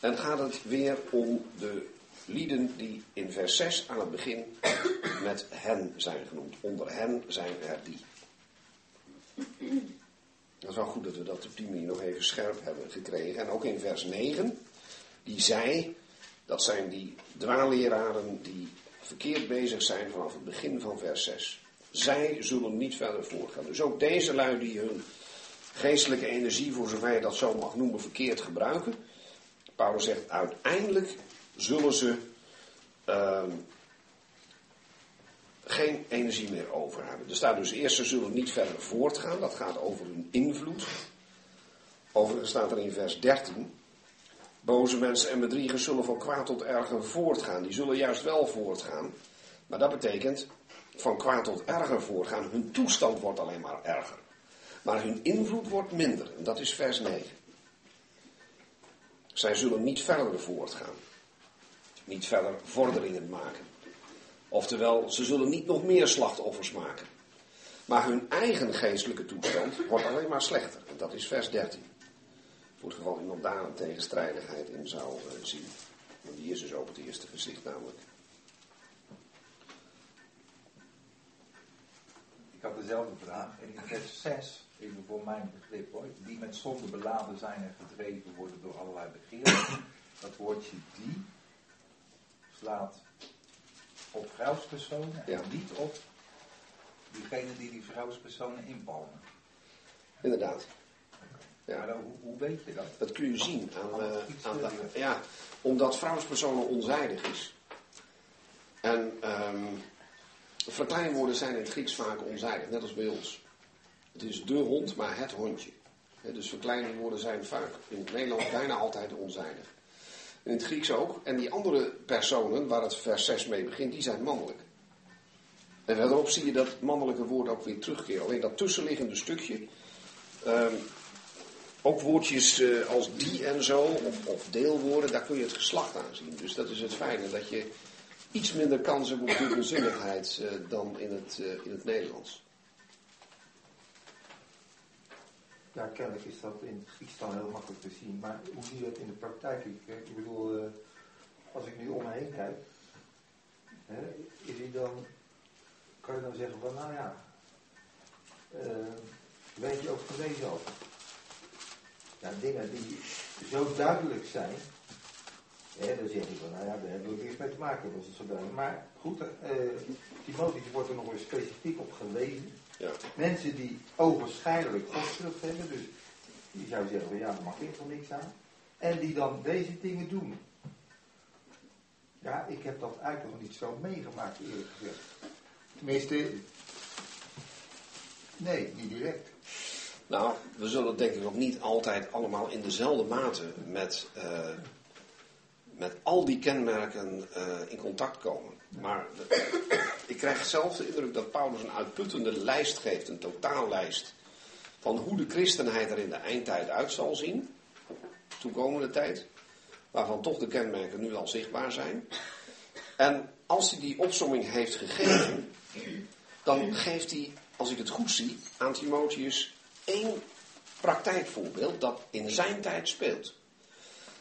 En gaat het weer om de lieden die in vers 6 aan het begin met hen zijn genoemd. Onder hen zijn er die. Dat is wel goed dat we dat op die manier nog even scherp hebben gekregen. En ook in vers 9, die zij, dat zijn die dwaalleraren die verkeerd bezig zijn vanaf het begin van vers 6. Zij zullen niet verder voortgaan. Dus ook deze lui die hun geestelijke energie, voor zover je dat zo mag noemen, verkeerd gebruiken. Paulus zegt, uiteindelijk zullen ze uh, geen energie meer over hebben. Er staat dus eerst, ze zullen niet verder voortgaan. Dat gaat over hun invloed. Overigens staat er in vers 13. Boze mensen en bedriegers zullen van kwaad tot erger voortgaan. Die zullen juist wel voortgaan. Maar dat betekent van kwaad tot erger voortgaan. Hun toestand wordt alleen maar erger. Maar hun invloed wordt minder. En dat is vers 9. Zij zullen niet verder voortgaan. Niet verder vorderingen maken. Oftewel, ze zullen niet nog meer slachtoffers maken. Maar hun eigen geestelijke toestand wordt alleen maar slechter. En dat is vers 13. Voor het geval iemand daar een tegenstrijdigheid in zou uh, zien. Want die is dus op het eerste gezicht namelijk. Ik had dezelfde vraag. En in vers 6, even voor mijn begrip hoor. Die met zonde beladen zijn en gedreven worden door allerlei begeerten. Dat woordje die slaat op vrouwspersonen en niet op diegene die die vrouwspersonen inpalmen. Inderdaad. Ja. Maar hoe, hoe, weet je dat? Dat kun je zien aan, uh, aan de, ja, omdat vrouwspersonen onzijdig is. En um, verkleinwoorden zijn in het Grieks vaak onzijdig, net als bij ons. Het is de hond, maar het hondje. He, dus verkleinwoorden zijn vaak in het Nederlands bijna altijd onzijdig in het Grieks ook. En die andere personen, waar het vers 6 mee begint, die zijn mannelijk. En verderop zie je dat mannelijke woord ook weer terugkeren. Alleen dat tussenliggende stukje, Ehm, ook woordjes eh, als die en zo, of, of deelwoorden, daar kun je het geslacht aan zien. Dus dat is het fijne, dat je iets minder kans hebt op dubbelzinnigheid uh, dan in het, uh, in het Nederlands. Ja, kennelijk is dat in iets dan heel makkelijk te zien. Maar hoe zie je dat in de praktijk? Ik, ik bedoel, als ik nu om me heen kijk, hè, is dan, kan je dan zeggen van, nou ja, weet je ook gelezen over? ja, dingen die zo duidelijk zijn, hè, dan zeg ik van, nou ja, daar hebben we eerst mee te maken, dat is zo duidelijk. Maar goed, uh, Timotheus wordt er nog weer specifiek op gewezen. Ja. Mensen die ogenschijnlijk godsvrucht hebben, dus die zou zeggen van, ja, daar mag ik toch niks aan. En die dan deze dingen doen. Ja, ik heb dat eigenlijk nog niet zo meegemaakt, eerlijk gezegd. Tenminste, nee, niet direct. Nou, we zullen denk ik ook niet altijd allemaal in dezelfde mate met, uh, met al die kenmerken uh, in contact komen. Maar ik krijg zelf de indruk dat Paulus een uitputtende lijst geeft, een totaallijst, van hoe de christenheid er in de eindtijd uit zal zien, toekomende tijd, waarvan toch de kenmerken nu al zichtbaar zijn. En als hij die opsomming heeft gegeven, dan geeft hij, als ik het goed zie, aan Timotheus één praktijkvoorbeeld dat in zijn tijd speelt.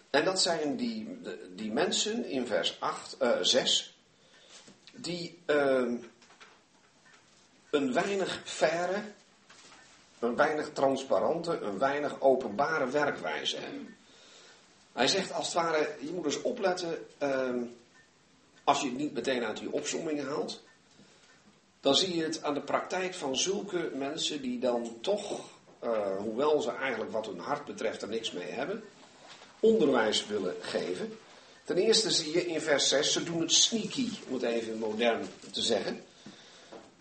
En dat zijn die, die mensen in vers 8, uh, 6, die uh, een weinig verre, een weinig transparante, een weinig openbare werkwijze hebben. Hij zegt als het ware, je moet dus opletten, uh, als je het niet meteen uit die opzomming haalt, dan zie je het aan de praktijk van zulke mensen die dan toch uh, hoewel ze eigenlijk wat hun hart betreft er niks mee hebben, onderwijs willen geven. Ten eerste zie je in vers 6, ze doen het sneaky, om het even modern te zeggen.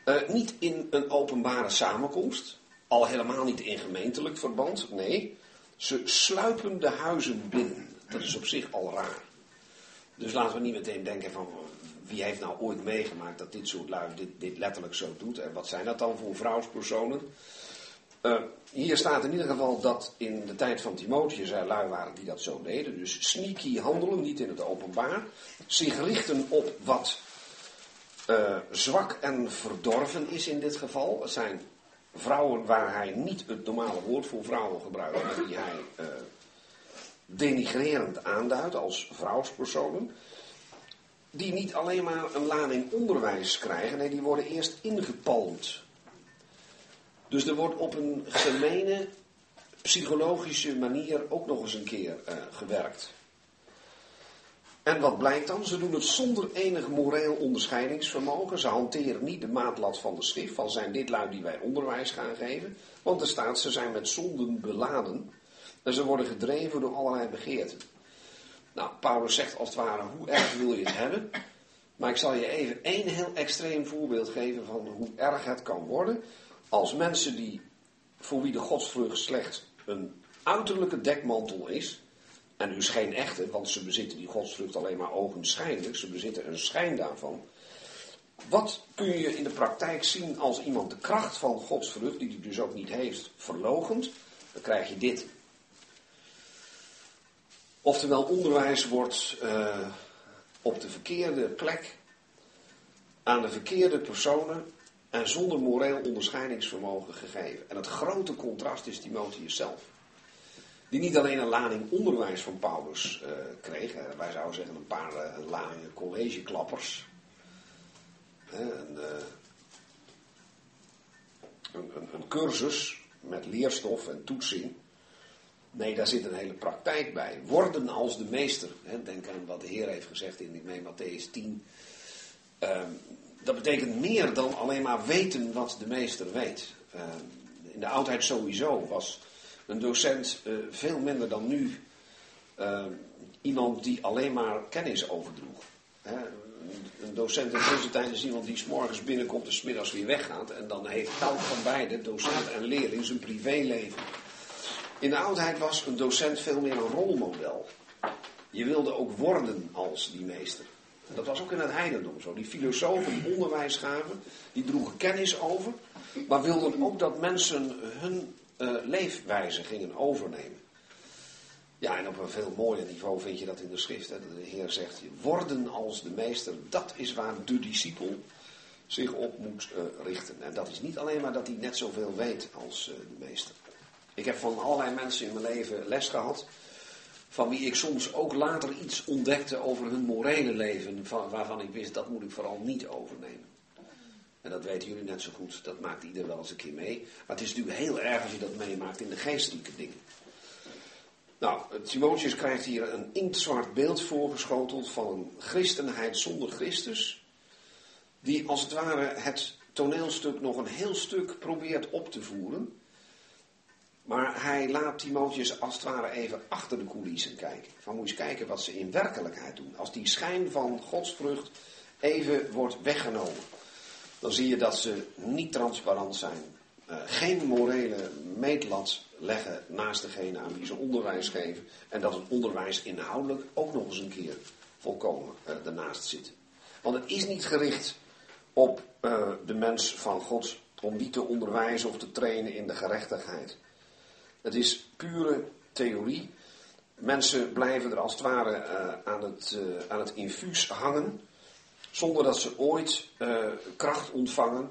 Uh, niet in een openbare samenkomst, al helemaal niet in gemeentelijk verband, nee. Ze sluipen de huizen binnen. Dat is op zich al raar. Dus laten we niet meteen denken van wie heeft nou ooit meegemaakt dat dit soort lui dit, dit letterlijk zo doet. En wat zijn dat dan voor vrouwspersonen? Uh, hier staat in ieder geval dat in de tijd van Timotheus er lui waren die dat zo deden. Dus sneaky handelen, niet in het openbaar. Zich richten op wat uh, zwak en verdorven is in dit geval. Het zijn vrouwen waar hij niet het normale woord voor vrouwen gebruikt, maar die hij uh, denigrerend aanduidt als vrouwspersonen. Die niet alleen maar een lading onderwijs krijgen, nee, die worden eerst ingepalmd dus er wordt op een gemene, psychologische manier ook nog eens een keer uh, gewerkt. En wat blijkt dan? Ze doen het zonder enig moreel onderscheidingsvermogen. Ze hanteren niet de maatlat van de schrift, van zijn dit lui die wij onderwijs gaan geven. Want er staat, ze zijn met zonden beladen. En ze worden gedreven door allerlei begeerten. Nou, Paulus zegt als het ware, hoe erg wil je het hebben? Maar ik zal je even één heel extreem voorbeeld geven van hoe erg het kan worden als mensen die, voor wie de godsvrucht slechts een uiterlijke dekmantel is, en dus geen echte, want ze bezitten die godsvrucht alleen maar ogenschijnlijk, ze bezitten een schijn daarvan. Wat kun je in de praktijk zien als iemand de kracht van godsvrucht, die hij dus ook niet heeft, verlogent? Dan krijg je dit. Oftewel, onderwijs wordt uh, op de verkeerde plek, aan de verkeerde personen en zonder moreel onderscheidingsvermogen gegeven. En het grote contrast is Timotheus zelf. Die niet alleen een lading onderwijs van Paulus uh, kreeg, wij zouden zeggen een paar uh, ladingen collegeklappers. Een, een, cursus met leerstof en toetsing. Nee, daar zit een hele praktijk bij. Worden als de meester. Hè, denk aan wat de Heer heeft gezegd in, Matthäus 10. Dat betekent meer dan alleen maar weten wat de meester weet. Uh, in de oudheid sowieso was een docent uh, veel minder dan nu uh, iemand die alleen maar kennis overdroeg. Een docent in deze tijd is iemand die s morgens binnenkomt en s middags weer weggaat. En dan heeft elk van beide, docent en leerling, zijn privéleven. In de oudheid was een docent veel meer een rolmodel. Je wilde ook worden als die meester. Dat was ook in het heidendom zo. Die filosofen die onderwijs gaven, die droegen kennis over, maar wilden ook dat mensen hun eh, leefwijze gingen overnemen. Ja, en op een veel mooier niveau vind je dat in de schrift. Hè? De Heer zegt, worden als de meester, dat is waar de discipel zich op moet uh, richten. En dat is niet alleen maar dat hij net zoveel weet als uh, de meester. Ik heb van allerlei mensen in mijn leven les gehad, van wie ik soms ook later iets ontdekte over hun morele leven, van, waarvan ik wist, dat moet ik vooral niet overnemen. En dat weten jullie net zo goed, dat maakt ieder wel eens een keer mee. Maar het is natuurlijk heel erg als je dat meemaakt in de geestelijke dingen. Nou, Timotheus krijgt hier een inktzwart beeld voorgeschoteld van een christenheid zonder Christus, die als het ware het toneelstuk nog een heel stuk probeert op te voeren. Maar hij laat Timotheus als het ware even achter de coulissen kijken. Van moet je eens kijken wat ze in werkelijkheid doen. Als die schijn van godsvrucht even wordt weggenomen, dan zie je dat ze niet transparant zijn. Uh, geen morele meetlat leggen naast degene aan wie ze onderwijs geven. En dat het onderwijs inhoudelijk ook nog eens een keer volkomen uh, ernaast zit. Want het is niet gericht op uh, de mens van God om die te onderwijzen of te trainen in de gerechtigheid. Het is pure theorie. Mensen blijven er als het ware uh, aan, het, uh, aan het infuus hangen, zonder dat ze ooit uh, kracht ontvangen.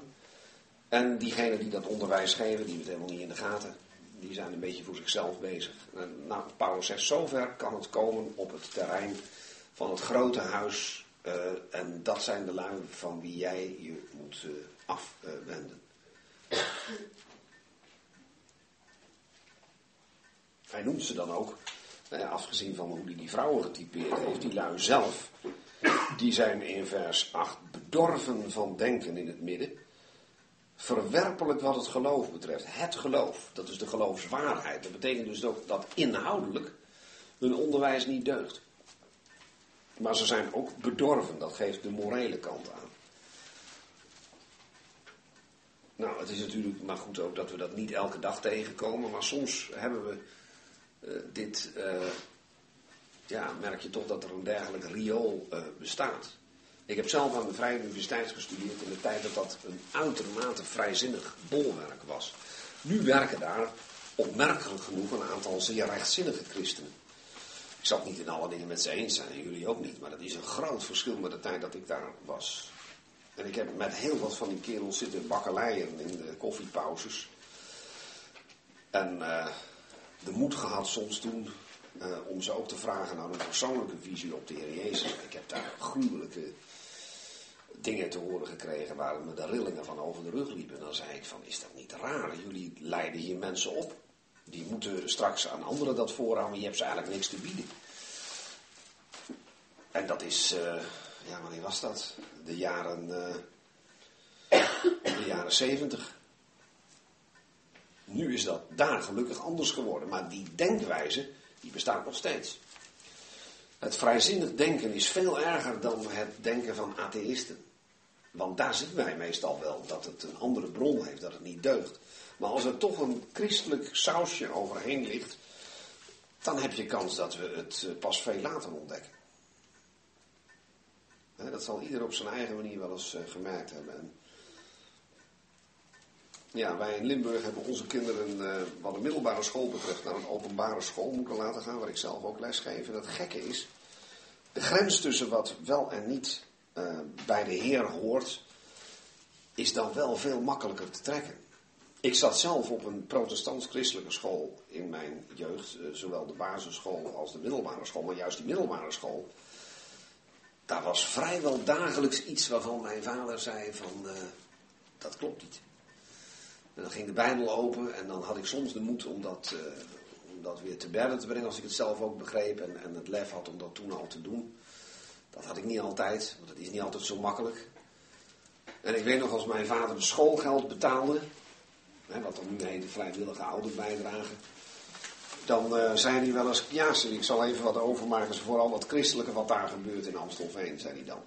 En diegenen die dat onderwijs geven, die het helemaal niet in de gaten, die zijn een beetje voor zichzelf bezig. En, nou, Paulus zegt, zover kan het komen op het terrein van het grote huis. en dat zijn de lui van wie jij je moet afwenden. Hij noemt ze dan ook, nou afgezien van hoe hij die vrouwen getypeerd heeft, die lui zelf, die zijn in vers 8 bedorven van denken in het midden. Verwerpelijk wat het geloof betreft. Het geloof, dat is de geloofswaarheid. Dat betekent dus ook dat inhoudelijk hun onderwijs niet deugt. Maar ze zijn ook bedorven, dat geeft de morele kant aan. Nou, het is natuurlijk maar goed ook dat we dat niet elke dag tegenkomen, maar soms hebben we dit, uh, ja, merk je toch dat er een dergelijk riool uh, bestaat. Ik heb zelf aan de Vrije Universiteit gestudeerd in de tijd dat dat een uitermate vrijzinnig bolwerk was. Nu werken daar opmerkelijk genoeg een aantal zeer rechtzinnige christenen. Ik zal het niet in alle dingen met ze eens zijn, en jullie ook niet, maar dat is een groot verschil met de tijd dat ik daar was. En ik heb met heel wat van die kerels zitten bakkeleien in de koffiepauzes. En de moed gehad soms toen uh, om ze ook te vragen naar een persoonlijke visie op de Heer Jezus. Ik heb daar gruwelijke dingen te horen gekregen waar me de rillingen van over de rug liepen. En dan zei ik van, is dat niet raar? Jullie leiden hier mensen op. Die moeten straks aan anderen dat voorhouden, je hebt ze eigenlijk niks te bieden. En dat is, uh, ja wanneer was dat? De jaren, uh, de jaren zeventig. Nu is dat daar gelukkig anders geworden, maar die denkwijze, die bestaat nog steeds. Het vrijzinnig denken is veel erger dan het denken van atheïsten. Want daar zien wij meestal wel dat het een andere bron heeft, dat het niet deugt. Maar als er toch een christelijk sausje overheen ligt, dan heb je kans dat we het pas veel later ontdekken. Dat zal ieder op zijn eigen manier wel eens gemerkt hebben. En ja, wij in Limburg hebben onze kinderen, uh, wat de middelbare school betreft, naar een openbare school moeten laten gaan, waar ik zelf ook les geef. En het gekke is, de grens tussen wat wel en niet uh, bij de Heer hoort, is dan wel veel makkelijker te trekken. Ik zat zelf op een protestants-christelijke school in mijn jeugd, uh, zowel de basisschool als de middelbare school, maar juist die middelbare school. Daar was vrijwel dagelijks iets waarvan mijn vader zei van, dat klopt niet. En dan ging de Bijbel open en dan had ik soms de moed om dat, uh, om dat weer te berden te brengen als ik het zelf ook begreep en, en het lef had om dat toen al te doen. Dat had ik niet altijd, want het is niet altijd zo makkelijk. En ik weet nog als mijn vader de schoolgeld betaalde, hè, wat dan nu heet de vrijwillige ouderbijdrage, dan uh, zei hij wel eens, ja ik zal even wat overmaken, vooral dat christelijke wat daar gebeurt in Amstelveen, zei hij dan.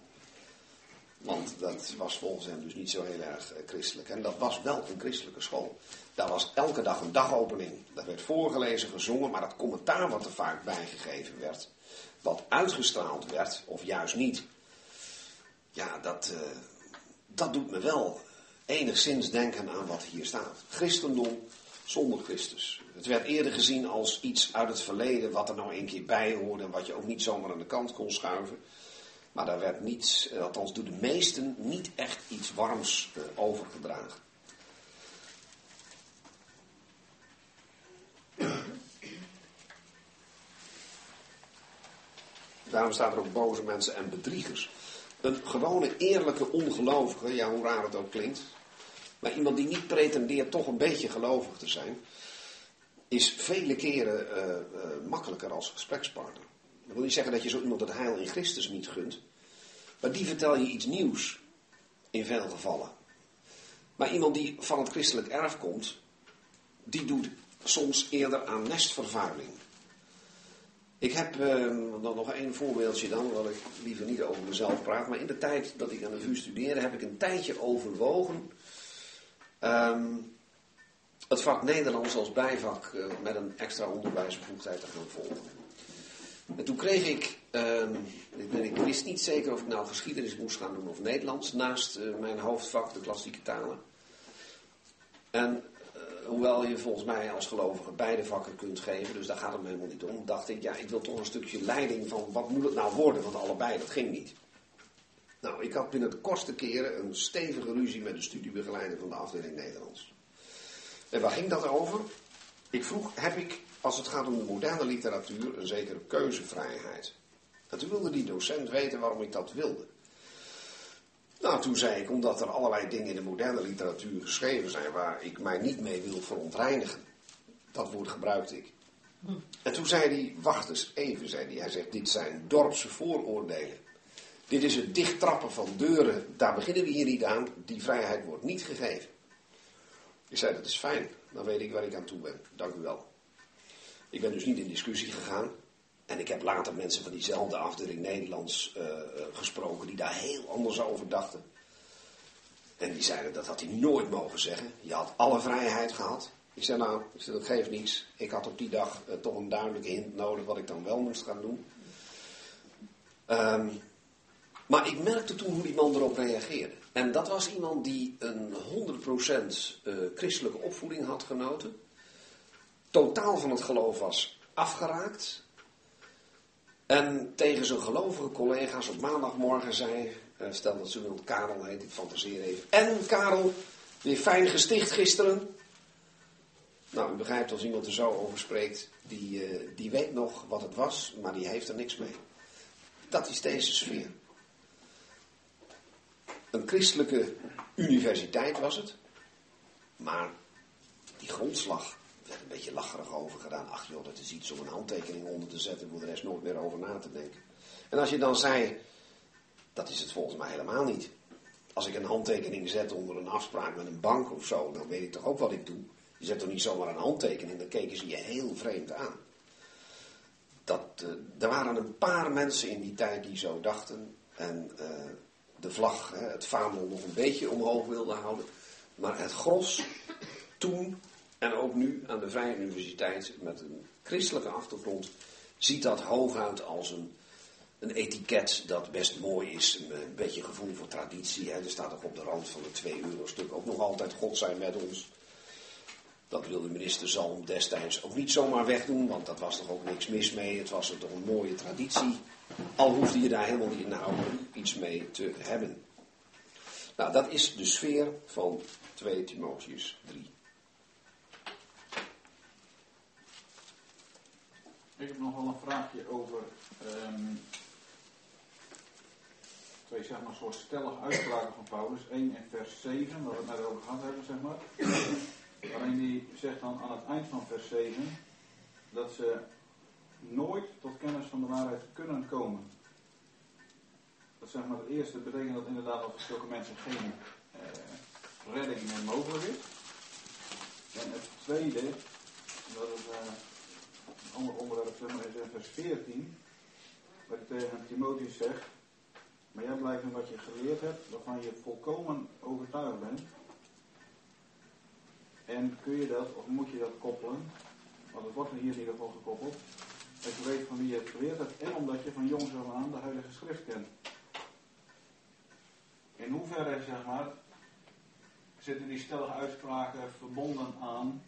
Want dat was volgens hem dus niet zo heel erg uh, christelijk. En dat was wel een christelijke school. Daar was elke dag een dagopening. Dat werd voorgelezen, gezongen, maar dat commentaar wat er vaak bijgegeven werd, wat uitgestraald werd, of juist niet, ja, dat, uh, dat doet me wel enigszins denken aan wat hier staat. Christendom zonder Christus. Het werd eerder gezien als iets uit het verleden wat er nou een keer bij hoorde en wat je ook niet zomaar aan de kant kon schuiven. Maar daar werd niet, eh, althans door de meesten, niet echt iets warms eh, overgedragen. Daarom staan er ook boze mensen en bedriegers. Een gewone eerlijke ongelovige, ja hoe raar het ook klinkt, maar iemand die niet pretendeert toch een beetje gelovig te zijn, is vele keren uh, makkelijker als gesprekspartner. Dat wil niet zeggen dat je zo iemand het heil in Christus niet gunt, maar die vertel je iets nieuws in veel gevallen. Maar iemand die van het christelijk erf komt, die doet soms eerder aan nestvervuiling. Ik heb uh, dan nog één voorbeeldje dan, omdat ik liever niet over mezelf praat. Maar in de tijd dat ik aan de VU studeerde, heb ik een tijdje overwogen um, het vak Nederlands als bijvak uh, met een extra onderwijsbevoegdheid te gaan volgen. En toen kreeg ik, um, ik, wist niet zeker of ik nou geschiedenis moest gaan doen of Nederlands, naast uh, mijn hoofdvak, de klassieke talen. En hoewel je volgens mij als gelovige beide vakken kunt geven, dus daar gaat het me helemaal niet om, dacht ik, ja, ik wil toch een stukje leiding van wat moet het nou worden, want allebei, dat ging niet. Nou, ik had binnen de kortste keren een stevige ruzie met de studiebegeleider van de afdeling Nederlands. En waar ging dat over? Ik vroeg, heb ik, als het gaat om de moderne literatuur, een zekere keuzevrijheid? En toen wilde die docent weten waarom ik dat wilde. Nou, toen zei ik, omdat er allerlei dingen in de moderne literatuur geschreven zijn waar ik mij niet mee wil verontreinigen. Dat woord gebruikte ik. En toen zei hij, wacht eens even, zei hij. Hij zegt, dit zijn dorpse vooroordelen. Dit is het dichttrappen van deuren, daar beginnen we hier niet aan. Die vrijheid wordt niet gegeven. Ik zei, dat is fijn, dan weet ik waar ik aan toe ben. Dank u wel. Ik ben dus niet in discussie gegaan. En ik heb later mensen van diezelfde afdeling Nederlands uh, gesproken die daar heel anders over dachten. En die zeiden dat had hij nooit mogen zeggen. Je had alle vrijheid gehad. Ik zei nou, dat geeft niets. Ik had op die dag uh, toch een duidelijke hint nodig wat ik dan wel moest gaan doen. Um, maar ik merkte toen hoe die man erop reageerde. En dat was iemand die een 100% uh, christelijke opvoeding had genoten. Totaal van het geloof was afgeraakt. En tegen zijn gelovige collega's op maandagmorgen zei, uh, stel dat ze iemand Karel heet, ik fantaseer even. En Karel, weer fijn gesticht gisteren. Nou, u begrijpt als iemand er zo over spreekt, die, uh, die weet nog wat het was, maar die heeft er niks mee. Dat is deze sfeer. Een christelijke universiteit was het, maar die grondslag werd een beetje lacherig over gedaan. Ach joh, dat is iets om een handtekening onder te zetten, voor de rest nooit meer over na te denken. En als je dan zei, dat is het volgens mij helemaal niet. Als ik een handtekening zet onder een afspraak met een bank of zo, dan weet ik toch ook wat ik doe. Je zet toch niet zomaar een handtekening, dan keken ze je heel vreemd aan. Dat, uh, er waren een paar mensen in die tijd die zo dachten. En uh, de vlag, het vaandel nog een beetje omhoog wilden houden. Maar het gros toen en ook nu aan de Vrije Universiteit met een christelijke achtergrond ziet dat hooguit als een, een etiket dat best mooi is. Een, beetje gevoel voor traditie. Hè. Er staat ook op de rand van de 2 euro stuk ook nog altijd God zijn met ons. Dat wilde minister Zalm destijds ook niet zomaar wegdoen, want dat was toch ook niks mis mee. Het was toch een mooie traditie. Al hoefde je daar helemaal niet nou iets mee te hebben. Nou, dat is de sfeer van 2 Timotheus 3. Ik heb nog wel een vraagje over um, twee zeg maar, soort stellige uitspraken van Paulus. 1 in vers 7, waar we het net over gehad hebben, zeg maar. Waarin hij zegt dan aan het eind van vers 7 dat ze nooit tot kennis van de waarheid kunnen komen. Dat zeg maar het eerste betekent dat inderdaad dat voor zulke mensen geen eh, redding meer mogelijk is. En het tweede, dat is uh, een ander onderwerp zeg maar, is in vers 14, waar ik tegen Timotheus zegt, maar jij blijft in wat je geleerd hebt, waarvan je volkomen overtuigd bent. En kun je dat, of moet je dat koppelen, want het wordt er hier in ieder geval gekoppeld, dat je weet van wie je het geleerd hebt en omdat je van jongs af aan de Heilige Schrift kent. In hoeverre, zeg maar, zitten die stellige uitspraken verbonden aan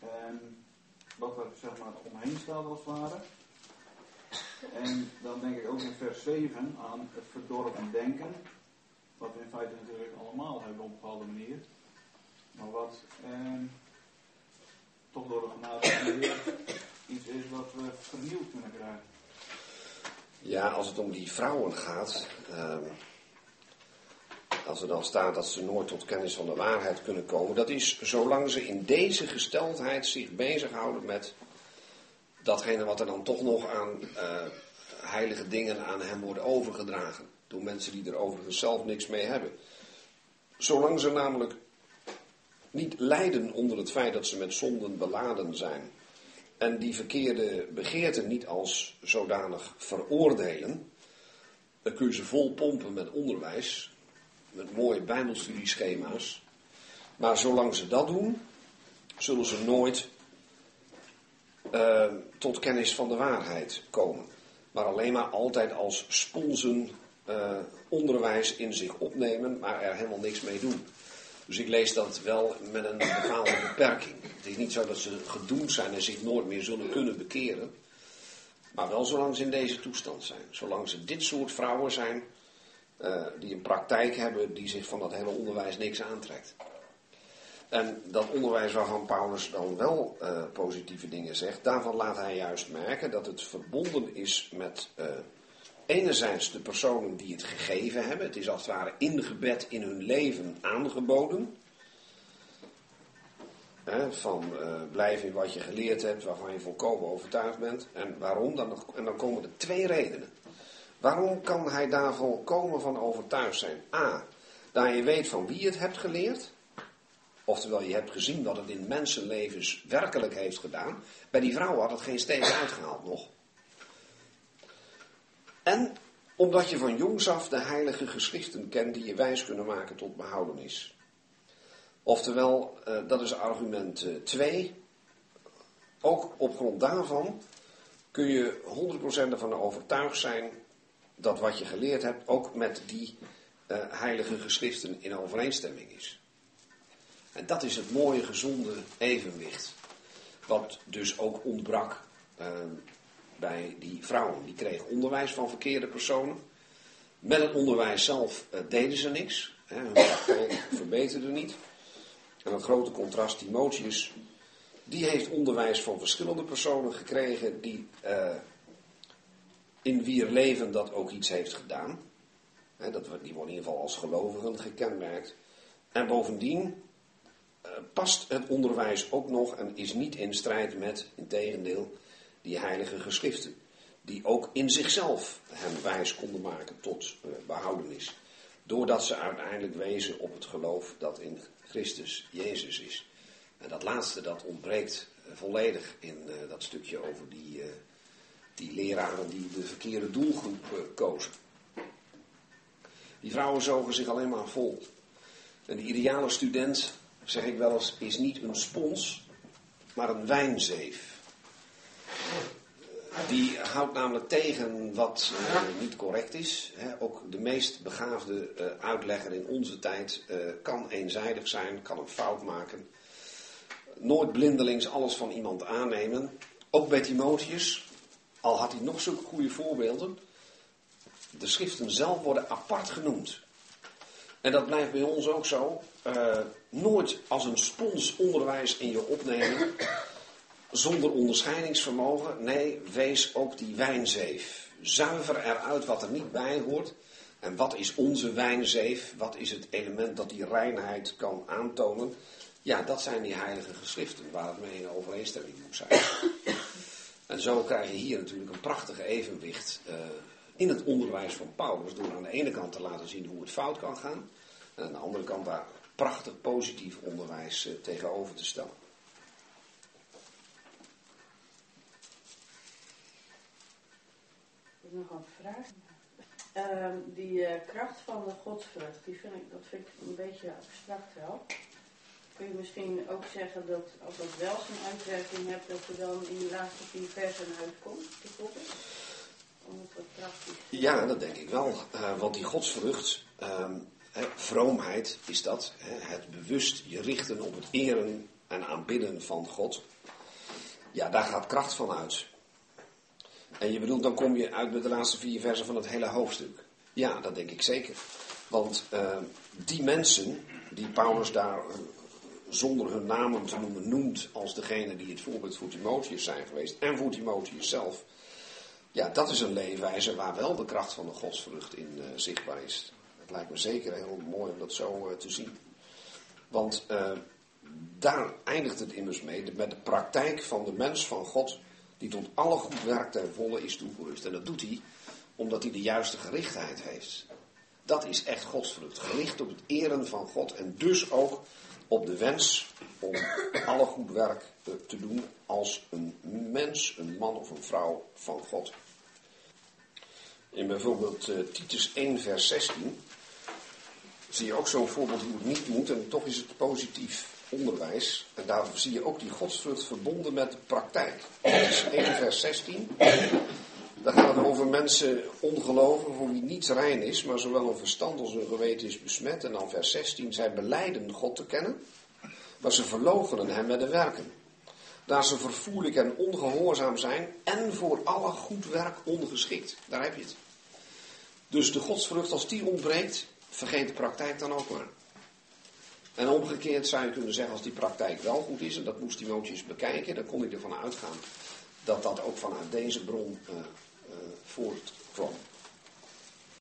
En wat er zeg maar omheen staat als het ware. En dan denk ik ook in vers 7 aan het verdorven denken. Wat we in feite natuurlijk allemaal hebben op een bepaalde manier. Maar wat eh, toch door de genade van de Heer iets is wat we vernieuwd kunnen krijgen. Ja, als het om die vrouwen gaat. ehm, als er dan staat dat ze nooit tot kennis van de waarheid kunnen komen. Dat is zolang ze in deze gesteldheid zich bezighouden met datgene wat er dan toch nog aan eh, heilige dingen aan hem wordt overgedragen. Door mensen die er overigens zelf niks mee hebben. Zolang ze namelijk niet lijden onder het feit dat ze met zonden beladen zijn. En die verkeerde begeerten niet als zodanig veroordelen. Dan kun je ze vol pompen met onderwijs. Met mooie bijbelstudieschema's. Maar zolang ze dat doen, zullen ze nooit eh, tot kennis van de waarheid komen. Maar alleen maar altijd als sponsen eh, onderwijs in zich opnemen, maar er helemaal niks mee doen. Dus ik lees dat wel met een bepaalde beperking. Het is niet zo dat ze gedoemd zijn en zich nooit meer zullen kunnen bekeren. Maar wel zolang ze in deze toestand zijn. Zolang ze dit soort vrouwen zijn eh, die een praktijk hebben die zich van dat hele onderwijs niks aantrekt. En dat onderwijs waarvan Paulus dan wel eh, positieve dingen zegt, daarvan laat hij juist merken dat het verbonden is met eh, enerzijds de personen die het gegeven hebben. Het is als het ware ingebed in hun leven aangeboden. Van eh, blijf in wat je geleerd hebt, waarvan je volkomen overtuigd bent. En waarom? Dan, en dan komen er twee redenen. Waarom kan hij daar volkomen van overtuigd zijn? A, daar je weet van wie je het hebt geleerd. Oftewel, je hebt gezien wat het in mensenlevens werkelijk heeft gedaan. Bij die vrouw had het geen steek uitgehaald nog. En omdat je van jongs af de heilige geschriften kent die je wijs kunnen maken tot behoudenis. Oftewel, eh, dat is argument 2. Ook op grond daarvan kun je 100% ervan overtuigd zijn dat wat je geleerd hebt ook met die eh, heilige geschriften in overeenstemming is. En dat is het mooie, gezonde evenwicht. Wat dus ook ontbrak eh, bij die vrouwen. Die kregen onderwijs van verkeerde personen. Met het onderwijs zelf eh, deden ze niks. Hè, hun verbeterde niet. En het grote contrast, Timotheus, die heeft onderwijs van verschillende personen gekregen die eh, in wier leven dat ook iets heeft gedaan. Hè, dat, die worden in ieder geval als gelovigen gekenmerkt. En bovendien uh, past het onderwijs ook nog en is niet in strijd met, in tegendeel, die heilige geschriften. Die ook in zichzelf hem wijs konden maken tot uh, behoudenis. Doordat ze uiteindelijk wezen op het geloof dat in Christus Jezus is. En dat laatste dat ontbreekt uh, volledig in dat stukje over die, die leraren die de verkeerde doelgroep kozen. Die vrouwen zogen zich alleen maar vol. En de ideale student zeg ik wel eens, is niet een spons, maar een wijnzeef. Die houdt namelijk tegen wat uh, niet correct is. Ook de meest begaafde uh, uitlegger in onze tijd uh, kan eenzijdig zijn, kan een fout maken. Nooit blindelings alles van iemand aannemen. Ook bij Timotheus, al had hij nog zulke goede voorbeelden. De schriften zelf worden apart genoemd. En dat blijft bij ons ook zo. Nooit als een spons onderwijs in je opnemen. Zonder onderscheidingsvermogen. Nee, wees ook die wijnzeef. Zuiver eruit wat er niet bij hoort. En wat is onze wijnzeef? Wat is het element dat die reinheid kan aantonen? Ja, dat zijn die heilige geschriften waar het mee in overeenstemming moet zijn. En zo krijg je hier natuurlijk een prachtige evenwicht uh, in het onderwijs van Paulus. Door aan de ene kant te laten zien hoe het fout kan gaan. En aan de andere kant daar prachtig positief onderwijs uh, tegenover te stellen. Nog een vraag. Uh, die uh, kracht van de godsvrucht, die vind ik, dat vind ik een beetje abstract wel. Kun je misschien ook zeggen dat als dat wel zijn uitwerking hebt, dat er dan in die laatste vier versen uitkomt, bijvoorbeeld? Ja, dat denk ik wel. Uh, want die godsvrucht, He, vroomheid is dat, he, het bewust je richten op het eren en aanbidden van God, ja, daar gaat kracht van uit. En je bedoelt, dan kom je uit met de laatste vier versen van het hele hoofdstuk. Ja, dat denk ik zeker. Want uh, die mensen die Paulus daar uh, zonder hun namen te noemen noemt als degene die het voorbeeld voor Timotheus zijn geweest en voor Timotheus zelf. Ja, dat is een leefwijze waar wel de kracht van de godsvrucht in uh, zichtbaar is. Het lijkt me zeker heel mooi om dat zo te zien. Want daar eindigt het immers mee, met de praktijk van de mens van God, die tot alle goed werk ten volle is toegerust. En dat doet hij omdat hij de juiste gerichtheid heeft. Dat is echt godsvrucht, gericht op het eren van God en dus ook op de wens om alle goed werk te doen als een mens, een man of een vrouw van God. In bijvoorbeeld uh, Titus 1, vers 16 zie je ook zo'n voorbeeld hoe het niet moet en toch is het positief onderwijs. En daar zie je ook die godsvrucht verbonden met de praktijk. Titus 1, vers 16. Daar gaat het over mensen ongeloven voor wie niets rein is, maar zowel hun verstand als hun geweten is besmet. En dan vers 16, zij beleiden God te kennen, maar ze verloochenen hem met de werken. Daar ze vervoerlijk en ongehoorzaam zijn en voor alle goed werk ongeschikt. Daar heb je het. Dus de godsvrucht, als die ontbreekt, vergeet de praktijk dan ook maar. En omgekeerd zou je kunnen zeggen, als die praktijk wel goed is, en dat moest Timotheus bekijken, dan kon hij ervan uitgaan dat dat ook vanuit deze bron uh, voort